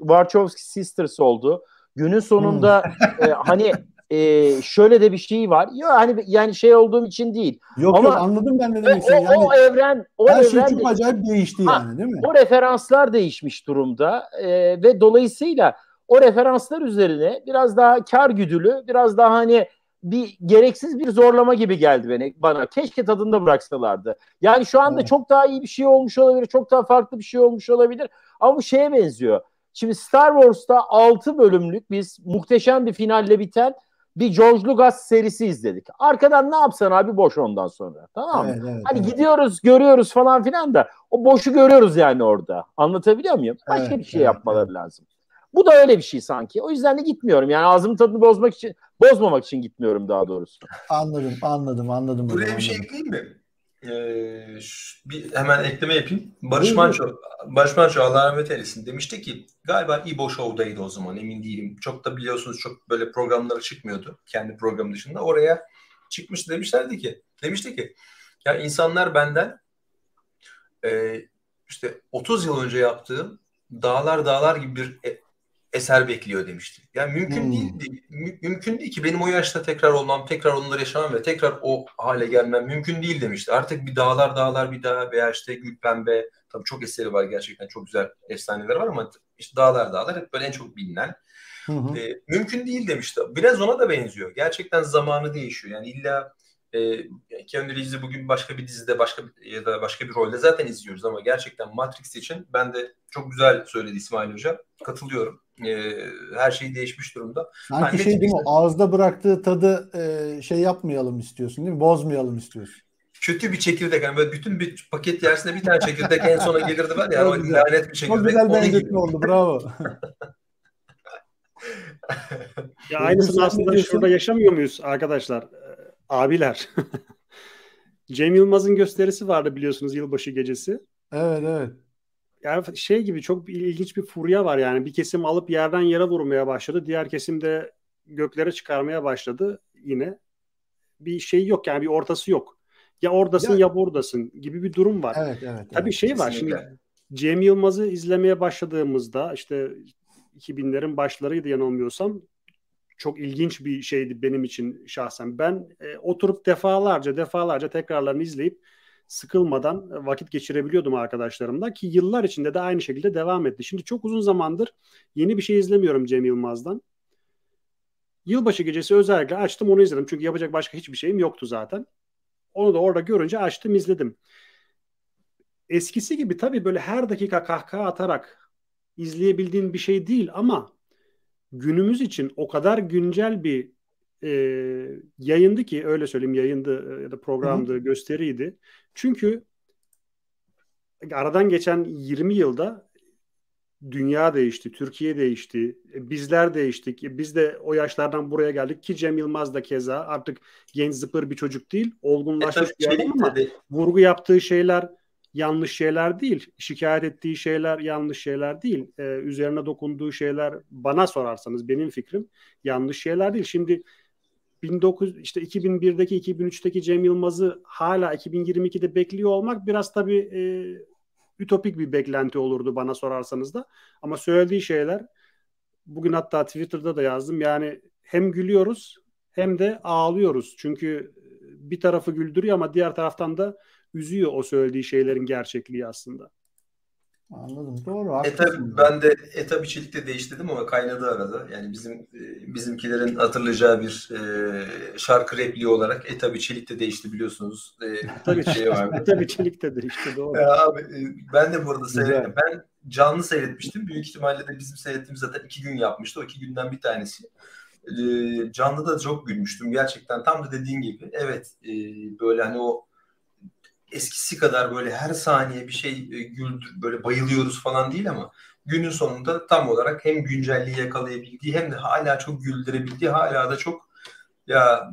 Wachowski Sisters oldu. Günün sonunda hmm. e, hani e, şöyle de bir şey var. Yok hani yani şey olduğum için değil. Yok Ama, yok anladım ben ne demek istediğini. Yani, o evren o her şey evren şey çok de, acayip değişti ha, yani değil mi? O referanslar değişmiş durumda e, ve dolayısıyla o referanslar üzerine biraz daha kar güdülü, biraz daha hani bir gereksiz bir zorlama gibi geldi beni bana. Keşke tadında bıraksalardı. Yani şu anda evet. çok daha iyi bir şey olmuş olabilir, çok daha farklı bir şey olmuş olabilir. Ama bu şeye benziyor. Şimdi Star Wars'ta 6 bölümlük biz muhteşem bir finalle biten bir George Lucas serisi izledik. Arkadan ne yapsan abi boş ondan sonra. Tamam mı? Evet, evet, hani evet. gidiyoruz, görüyoruz falan filan da o boşu görüyoruz yani orada. Anlatabiliyor muyum? Başka evet, bir şey evet, yapmaları evet. lazım. Bu da öyle bir şey sanki. O yüzden de gitmiyorum. Yani ağzımın tadını bozmak için, bozmamak için gitmiyorum daha doğrusu. Anladım, anladım, anladım. Buraya anladım. bir şey ekleyeyim mi? Ee, bir hemen ekleme yapayım. Barış Manço, Barış Manço Allah rahmet eylesin demişti ki galiba İbo Show'daydı o zaman emin değilim. Çok da biliyorsunuz çok böyle programlara çıkmıyordu kendi programı dışında. Oraya çıkmış demişlerdi ki demişti ki ya insanlar benden e, işte 30 yıl önce yaptığım dağlar dağlar gibi bir e, eser bekliyor demişti. Yani mümkün hmm. değil, mü, mümkün değil ki benim o yaşta tekrar olmam, tekrar onları yaşamam ve tekrar o hale gelmem mümkün değil demişti. Artık bir dağlar dağlar bir daha veya işte Gül Pembe tabii çok eseri var gerçekten çok güzel efsaneler var ama işte dağlar dağlar hep böyle en çok bilinen. Hı hı. E, mümkün değil demişti. Biraz ona da benziyor. Gerçekten zamanı değişiyor. Yani illa e, Keanu Reeves'i bugün başka bir dizide başka ya da başka bir rolde zaten izliyoruz ama gerçekten Matrix için ben de çok güzel söyledi İsmail Hoca. Katılıyorum. E, her şey değişmiş durumda. Sanki hani şey değil mi? Ağızda bıraktığı tadı e, şey yapmayalım istiyorsun değil mi? Bozmayalım istiyorsun. Kötü bir çekirdek. Yani böyle bütün bir paket yersinde bir tane çekirdek en sona gelirdi var ya. Yani o lanet bir çekirdek. Çok güzel benzetme oldu. Bravo. ya aynısını aslında şurada yaşamıyor muyuz arkadaşlar? Abiler. Cem Yılmaz'ın gösterisi vardı biliyorsunuz yılbaşı gecesi. Evet evet. Yani şey gibi çok ilginç bir furya var yani. Bir kesim alıp yerden yere vurmaya başladı. Diğer kesim de göklere çıkarmaya başladı yine. Bir şey yok yani bir ortası yok. Ya oradasın ya, ya buradasın gibi bir durum var. Evet evet. Tabii evet, şey var şimdi Cem Yılmaz'ı izlemeye başladığımızda işte 2000'lerin başlarıydı yanılmıyorsam çok ilginç bir şeydi benim için şahsen. Ben e, oturup defalarca defalarca tekrarlarını izleyip sıkılmadan vakit geçirebiliyordum arkadaşlarımla ki yıllar içinde de aynı şekilde devam etti. Şimdi çok uzun zamandır yeni bir şey izlemiyorum Cem Yılmaz'dan. Yılbaşı gecesi özellikle açtım onu izledim. Çünkü yapacak başka hiçbir şeyim yoktu zaten. Onu da orada görünce açtım izledim. Eskisi gibi tabii böyle her dakika kahkaha atarak izleyebildiğin bir şey değil ama günümüz için o kadar güncel bir e, yayındı ki öyle söyleyeyim yayındı ya da programdı, Hı-hı. gösteriydi. Çünkü aradan geçen 20 yılda dünya değişti, Türkiye değişti, e, bizler değiştik. E, biz de o yaşlardan buraya geldik ki Cem Yılmaz da keza artık genç zıpır bir çocuk değil, olgunlaşmış e, bir adam ama vurgu yaptığı şeyler yanlış şeyler değil. Şikayet ettiği şeyler yanlış şeyler değil. Ee, üzerine dokunduğu şeyler bana sorarsanız benim fikrim yanlış şeyler değil. Şimdi 19 işte 2001'deki 2003'teki Cem Yılmaz'ı hala 2022'de bekliyor olmak biraz tabii e, ütopik bir beklenti olurdu bana sorarsanız da. Ama söylediği şeyler bugün hatta Twitter'da da yazdım. Yani hem gülüyoruz hem de ağlıyoruz. Çünkü bir tarafı güldürüyor ama diğer taraftan da üzüyor o söylediği şeylerin gerçekliği aslında. Anladım. Doğru. E tabi ben de e tabi çelikte değiştirdim ama kaynadı arada. Yani bizim e, bizimkilerin hatırlayacağı bir e, şarkı repliği olarak e tabi çelik de değişti biliyorsunuz. E, tabii şey var. e tabi çelik de değişti doğru. Ya abi e, ben de burada seyrettim. Ben canlı seyretmiştim. Büyük ihtimalle de bizim seyrettiğimiz zaten iki gün yapmıştı. O iki günden bir tanesi. E, canlı da çok gülmüştüm. Gerçekten tam da dediğin gibi. Evet e, böyle hani o eskisi kadar böyle her saniye bir şey e, güldür böyle bayılıyoruz falan değil ama günün sonunda tam olarak hem güncelliği yakalayabildiği hem de hala çok güldürebildiği hala da çok ya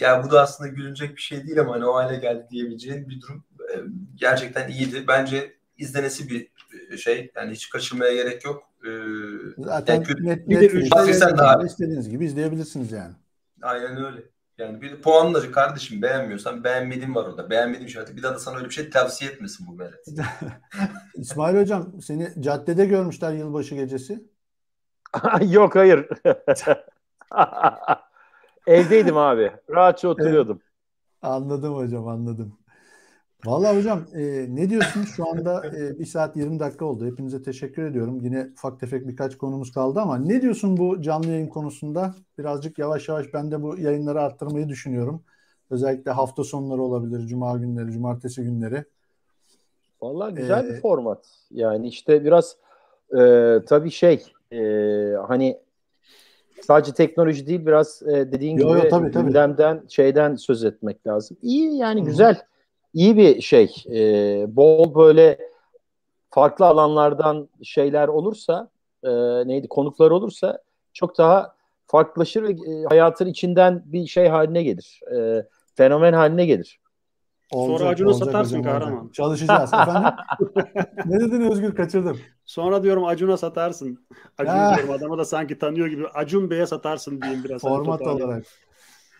ya bu da aslında gülünecek bir şey değil ama hani o hale geldi diyebileceğin bir durum e, gerçekten iyiydi. Bence izlenesi bir e, şey. Yani hiç kaçırmaya gerek yok. Zaten yani, net, net, net, net, net, net, istediğiniz gibi izleyebilirsiniz yani. Aynen öyle. Yani bir puanları kardeşim beğenmiyorsan beğenmedim var orada. Beğenmedim şartı. Bir daha da sana öyle bir şey tavsiye etmesin bu Berat. İsmail Hocam seni caddede görmüşler yılbaşı gecesi. Yok hayır. Evdeydim abi. Rahatça oturuyordum. Evet. Anladım hocam anladım. Vallahi hocam e, ne diyorsunuz şu anda e, 1 saat 20 dakika oldu. Hepinize teşekkür ediyorum. Yine ufak tefek birkaç konumuz kaldı ama ne diyorsun bu canlı yayın konusunda? Birazcık yavaş yavaş ben de bu yayınları arttırmayı düşünüyorum. Özellikle hafta sonları olabilir, cuma günleri, cumartesi günleri. Vallahi güzel ee, bir format. Yani işte biraz e, tabii şey e, hani sadece teknoloji değil biraz e, dediğin yo, gibi yo, tabii, gündemden tabii. şeyden söz etmek lazım. İyi yani Hı-hı. güzel iyi bir şey. E, bol böyle farklı alanlardan şeyler olursa e, neydi konuklar olursa çok daha farklılaşır ve e, hayatın içinden bir şey haline gelir. E, fenomen haline gelir. Olacak, Sonra Acun'u satarsın kahraman. Çalışacağız efendim. ne dedin Özgür kaçırdım. Sonra diyorum Acun'a satarsın. Acun diyorum adama da sanki tanıyor gibi. Acun Bey'e satarsın diyeyim biraz. Format olarak.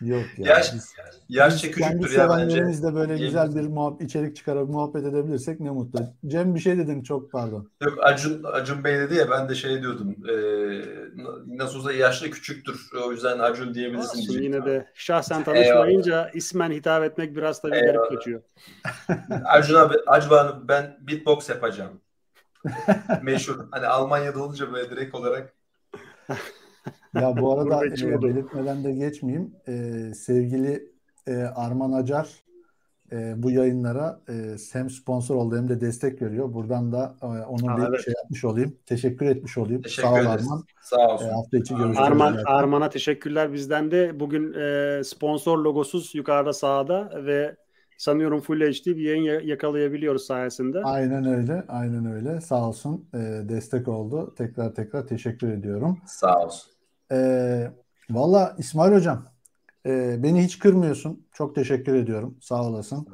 Yok ya. Yaş, biz, yaşça biz küçüktür ya bence. de böyle güzel bir muhab içerik çıkarıp muhabbet edebilirsek ne mutlu. Cem bir şey dedin çok pardon. Yok Acun, Acun Bey dedi ya ben de şey diyordum. E, nasıl olsa yaşlı küçüktür. O yüzden Acun diyebilirsin. Olsun, yine de şahsen tanışmayınca Eyvallah. ismen hitap etmek biraz tabii Eyvallah. garip kaçıyor. Acun abi, Acun abi ben beatbox yapacağım. Meşhur. Hani Almanya'da olunca böyle direkt olarak ya bu arada e, belirtmeden de geçmeyeyim. E, sevgili e, Arman Acar e, bu yayınlara e, hem sponsor oldu hem de destek veriyor. Buradan da e, onun bir evet. şey yapmış olayım. Teşekkür etmiş olayım. Teşekkür Sağ ol ederiz. Arman. Sağ olsun. E, hafta içi görüşürüz. Arman, Arman'a teşekkürler bizden de. Bugün e, sponsor logosuz yukarıda sağda ve sanıyorum Full HD bir yayın yakalayabiliyoruz sayesinde. Aynen öyle. Aynen öyle. Sağ olsun. E, destek oldu. Tekrar tekrar teşekkür ediyorum. Sağ olsun. E, Valla İsmail Hocam e, beni hiç kırmıyorsun. Çok teşekkür ediyorum. Sağ olasın.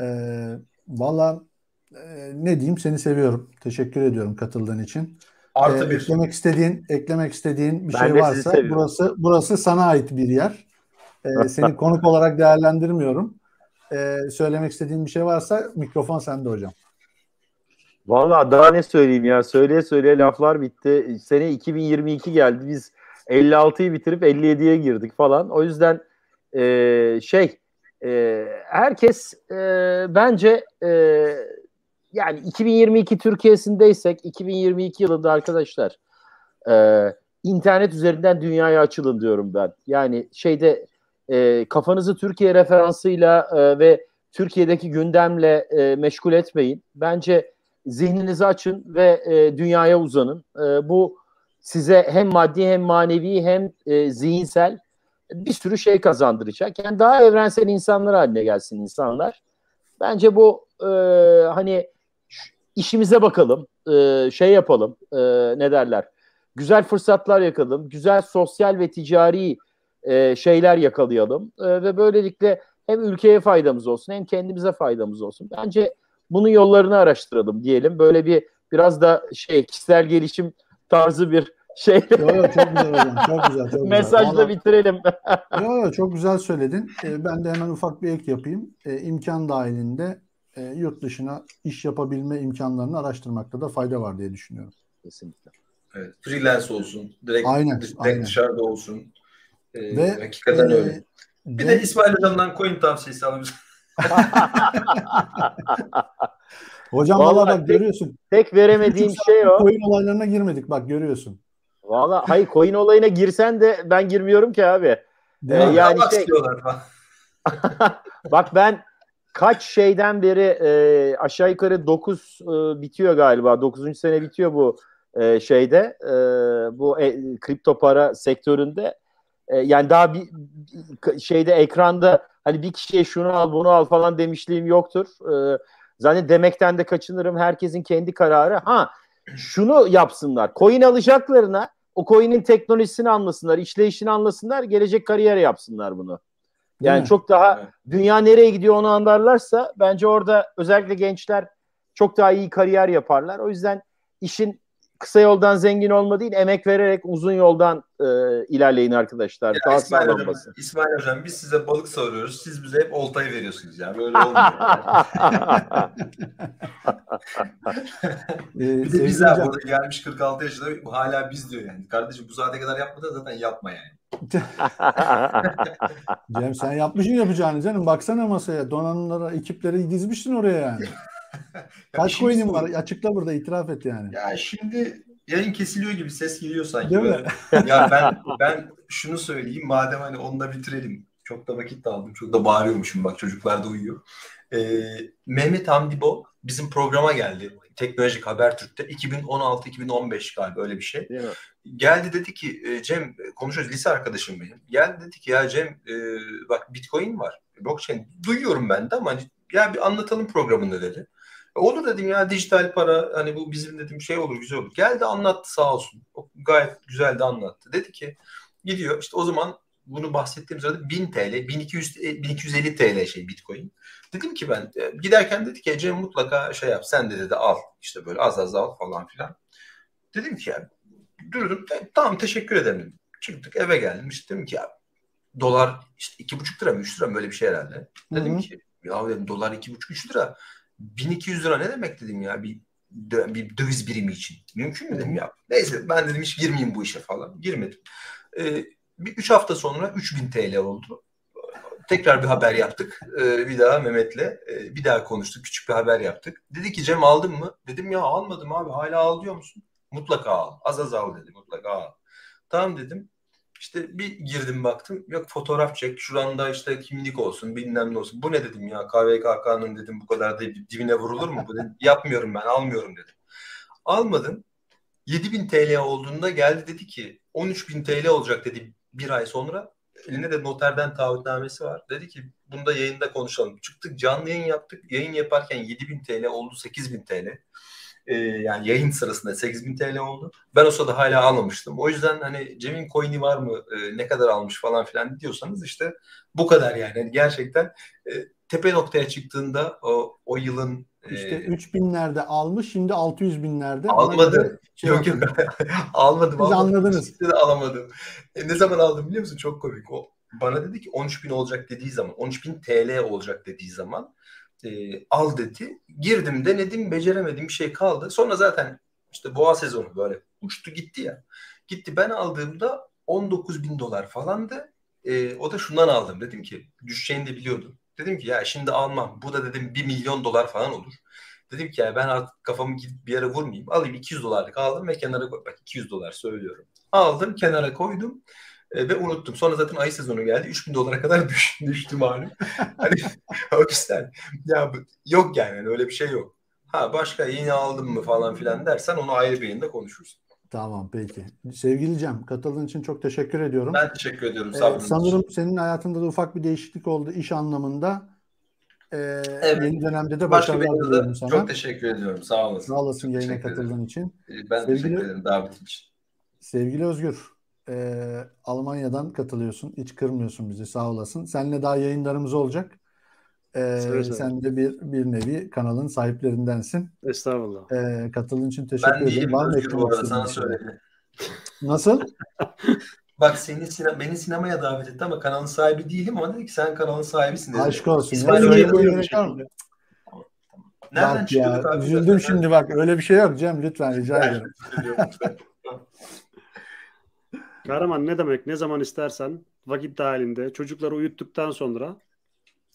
E, Valla e, ne diyeyim seni seviyorum. Teşekkür ediyorum katıldığın için. Artı e, bir. Eklemek istediğin, eklemek istediğin bir ben şey varsa burası burası sana ait bir yer. E, seni konuk olarak değerlendirmiyorum. E, söylemek istediğin bir şey varsa mikrofon sende hocam. Valla daha ne söyleyeyim ya. Söyleye söyleye laflar bitti. Sene 2022 geldi. Biz 56'yı bitirip 57'ye girdik falan. O yüzden e, şey e, herkes e, bence e, yani 2022 Türkiye'sindeysek 2022 yılında arkadaşlar e, internet üzerinden dünyaya açılın diyorum ben. Yani şeyde e, kafanızı Türkiye referansıyla e, ve Türkiye'deki gündemle e, meşgul etmeyin. Bence zihninizi açın ve e, dünyaya uzanın. E, bu size hem maddi hem manevi hem e, zihinsel bir sürü şey kazandıracak. Yani daha evrensel insanlar haline gelsin insanlar. Bence bu e, hani işimize bakalım, e, şey yapalım, e, ne derler, güzel fırsatlar yakalım, güzel sosyal ve ticari e, şeyler yakalayalım e, ve böylelikle hem ülkeye faydamız olsun hem kendimize faydamız olsun. Bence bunun yollarını araştıralım diyelim. Böyle bir biraz da şey kişisel gelişim tarzı bir şey. Yo, yo, çok güzel hocam. Çok güzel. Çok Mesajla güzel. bitirelim. yo, yo, çok güzel söyledin. Ee, ben de hemen ufak bir ek yapayım. Ee, imkan dahilinde e, yurt dışına iş yapabilme imkanlarını araştırmakta da fayda var diye düşünüyorum. Kesinlikle. Evet. Freelance olsun. Direkt, aynen, direkt aynen. dışarıda olsun. Ee, Ve hakikaten e, öyle. Bir de, de İsmail Hocam'dan coin tavsiyesi alabiliriz. Hocam valla bak tek, görüyorsun. Tek veremediğim şey o. Coin olaylarına girmedik bak görüyorsun. Valla hayır coin olayına girsen de ben girmiyorum ki abi. Ee, yani şey, bak ben kaç şeyden beri e, aşağı yukarı 9 e, bitiyor galiba. 9. sene bitiyor bu e, şeyde e, bu e, kripto para sektöründe. E, yani daha bir şeyde ekranda hani bir kişiye şunu al bunu al falan demişliğim yoktur. E, zaten demekten de kaçınırım. Herkesin kendi kararı. Ha şunu yapsınlar. Coin alacaklarına o coin'in teknolojisini anlasınlar, işleyişini anlasınlar, gelecek kariyer yapsınlar bunu. Yani Değil çok daha evet. dünya nereye gidiyor onu anlarlarsa bence orada özellikle gençler çok daha iyi kariyer yaparlar. O yüzden işin kısa yoldan zengin olma değil, emek vererek uzun yoldan e, ilerleyin arkadaşlar. Ya Daha İsmail, hocam. İsmail hocam biz size balık soruyoruz. Siz bize hep oltayı veriyorsunuz ya. Böyle olmuyor. Ee, bir de biz Can- burada gelmiş 46 yaşında hala biz diyor yani. Kardeşim bu saate kadar yapmadın zaten yapma yani. Cem sen yapmışsın yapacağını canım. Baksana masaya. Donanımlara, ekipleri dizmişsin oraya yani. Kaç coin'in var? Açıkla burada itiraf et yani. Ya şimdi yayın kesiliyor gibi ses geliyor sanki. Değil mi? Böyle- ya ben ben şunu söyleyeyim madem hani onunla bitirelim. Çok da vakit de aldım. Çok da bağırıyormuşum bak çocuklar da uyuyor. Ee, Mehmet Hamdi Bo bizim programa geldi. Teknolojik Habertürk'te 2016-2015 galiba öyle bir şey. Değil mi? Geldi dedi ki e, Cem konuşuyoruz lise arkadaşım benim. Geldi dedi ki ya Cem e, bak Bitcoin var. Blockchain duyuyorum ben de ama hani, ya bir anlatalım programında dedi. E, Olur dedim ya dijital para hani bu bizim dedim şey olur güzel olur. Geldi anlattı sağ olsun. O gayet güzel de anlattı. Dedi ki gidiyor işte o zaman bunu bahsettiğim sırada 1000 TL, 1200 e, 1250 TL şey Bitcoin. Dedim ki ben e, giderken dedi ki Cem mutlaka şey yap sen de dedi al işte böyle az az al falan filan. Dedim ki ya durdum "Te- tamam teşekkür ederim dedim. Çıktık eve geldim işte dedim ki ya dolar işte iki buçuk lira mı üç lira mı böyle bir şey herhalde. Dedim Hı hı. ki ya dedim dolar iki buçuk üç lira 1200 lira ne demek dedim ya bir dö- bir döviz birimi için. Mümkün mü dedim ya. Neyse ben dedim hiç girmeyeyim bu işe falan. Girmedim. Ee, bir üç hafta sonra 3000 TL oldu. Tekrar bir haber yaptık. Ee, bir daha Mehmet'le e, bir daha konuştuk. Küçük bir haber yaptık. Dedi ki Cem aldın mı? Dedim ya almadım abi. Hala al diyor musun? Mutlaka al. Az az al dedi. Mutlaka al. Tamam dedim. İşte bir girdim baktım. Yok fotoğraf çek. Şuranda işte kimlik olsun bilmem ne olsun. Bu ne dedim ya KVKK'nın dedim bu kadar da dibine vurulur mu? Bu dedim, yapmıyorum ben almıyorum dedim. Almadım. 7000 TL olduğunda geldi dedi ki 13000 TL olacak dedi bir ay sonra. Eline de noterden taahhütnamesi var. Dedi ki bunda yayında konuşalım. Çıktık canlı yayın yaptık. Yayın yaparken 7000 TL oldu 8000 TL. Ee, yani yayın sırasında 8000 TL oldu. Ben o sırada hala almamıştım. O yüzden hani Cem'in coin'i var mı? Ee, ne kadar almış falan filan diyorsanız işte bu kadar yani. Yani gerçekten e, tepe noktaya çıktığında o, o yılın İşte e, 3000'lerde almış şimdi 600 binlerde. Almadı. şey Yok yok. almadım. Siz almadım. anladınız. Hiçbir de alamadım. E, ne zaman aldım biliyor musun? Çok komik. O bana dedi ki 13 bin olacak dediği zaman, 13 bin TL olacak dediği zaman e, al dedi. Girdim, denedim, beceremedim bir şey kaldı. Sonra zaten işte boğa sezonu böyle uçtu gitti ya. Gitti ben aldığımda 19 bin dolar falandı. E, o da şundan aldım. Dedim ki düşeceğini de biliyordum. Dedim ki ya şimdi almam. Bu da dedim 1 milyon dolar falan olur. Dedim ki ya ben artık kafamı gidip bir yere vurmayayım. Alayım 200 dolarlık aldım ve kenara koy. Bak 200 dolar söylüyorum. Aldım kenara koydum e, ve unuttum. Sonra zaten ay sezonu geldi. 3000 dolara kadar düş, düştü malum. hani o yüzden ya yok yani hani öyle bir şey yok. Ha başka yeni aldım mı falan filan dersen onu ayrı bir yayında konuşuruz. Tamam peki. Sevgili Cem katıldığın için çok teşekkür ediyorum. Ben teşekkür ediyorum. Ee, sabrınız için. sanırım senin hayatında da ufak bir değişiklik oldu iş anlamında. Ee, Evet. Yeni dönemde de Başka başarılar diliyorum sana. çok teşekkür ediyorum. Sağ olasın. Sağ olasın Çok yayına teşekkür ederim. katıldığın için. Ben Sevgili- teşekkür ederim davetin için. Sevgili Özgür, e, Almanya'dan katılıyorsun. Hiç kırmıyorsun bizi. Sağ olasın. Seninle daha yayınlarımız olacak. E, sen de bir bir nevi kanalın sahiplerindensin. Estağfurullah. E, katıldığın için teşekkür Ben ederim. değilim Var mı Özgür bu arada sana şey? söyledi. Nasıl? Bak seni sine beni sinemaya davet etti ama kanalın sahibi değilim ama dedi ki sen kanalın sahibisin dedi. Aşk olsun. İsmail öyle bir mı? Nereden Bak ya, abi? üzüldüm şimdi bak. Öyle bir şey yok Cem. Lütfen rica Ben- ederim. Kahraman ne demek? Ne zaman istersen vakit dahilinde çocukları uyuttuktan sonra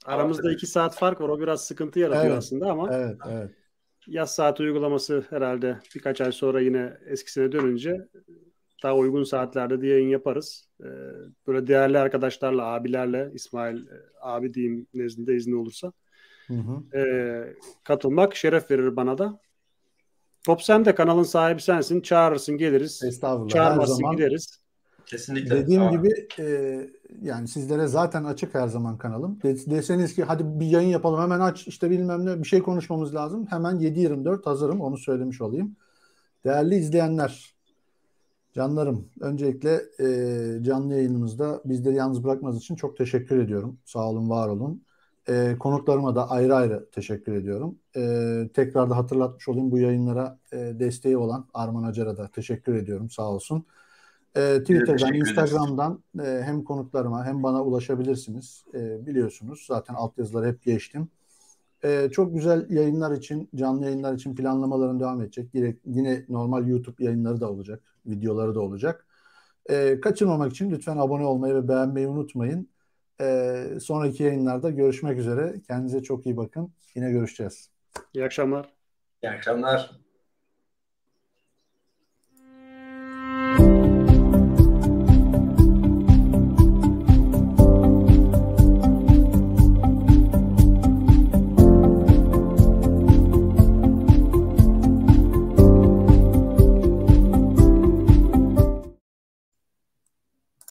aramızda iki saat fark var. O biraz sıkıntı yaratıyor Evet. aslında ama Evet, evet. yaz saati uygulaması herhalde birkaç ay sonra yine eskisine dönünce daha uygun saatlerde de yayın yaparız. Ee, böyle değerli arkadaşlarla, abilerle, İsmail e, abi diyeyim nezdinde izni olursa Hı hı. e, katılmak şeref verir bana da. Top sen de kanalın sahibi sensin. Çağırırsın geliriz. Estağfurullah. Her Çağırmazsın zaman gideriz. Kesinlikle. Dediğim Aa, gibi e, yani sizlere zaten açık her zaman kanalım. De- deseniz ki hadi bir yayın yapalım hemen aç işte bilmem ne bir şey konuşmamız lazım. Hemen 7-24 hazırım onu söylemiş olayım. Değerli izleyenler, canlarım öncelikle e, canlı yayınımızda bizleri yalnız bırakmanız için çok teşekkür ediyorum. Sağ olun, var olun. E, konuklarıma da ayrı ayrı teşekkür ediyorum. E, tekrar da hatırlatmış olayım bu yayınlara e, desteği olan Arman Acar'a da teşekkür ediyorum sağ olsun. E, Twitter'dan, Instagram'dan e, hem konuklarıma hem bana ulaşabilirsiniz. E, biliyorsunuz zaten altyazıları hep geçtim. E, çok güzel yayınlar için, canlı yayınlar için planlamaların devam edecek. Yine, yine normal YouTube yayınları da olacak, videoları da olacak. E, kaçırmamak için lütfen abone olmayı ve beğenmeyi unutmayın. E, sonraki yayınlarda görüşmek üzere. Kendinize çok iyi bakın. Yine görüşeceğiz. İyi akşamlar. İyi akşamlar.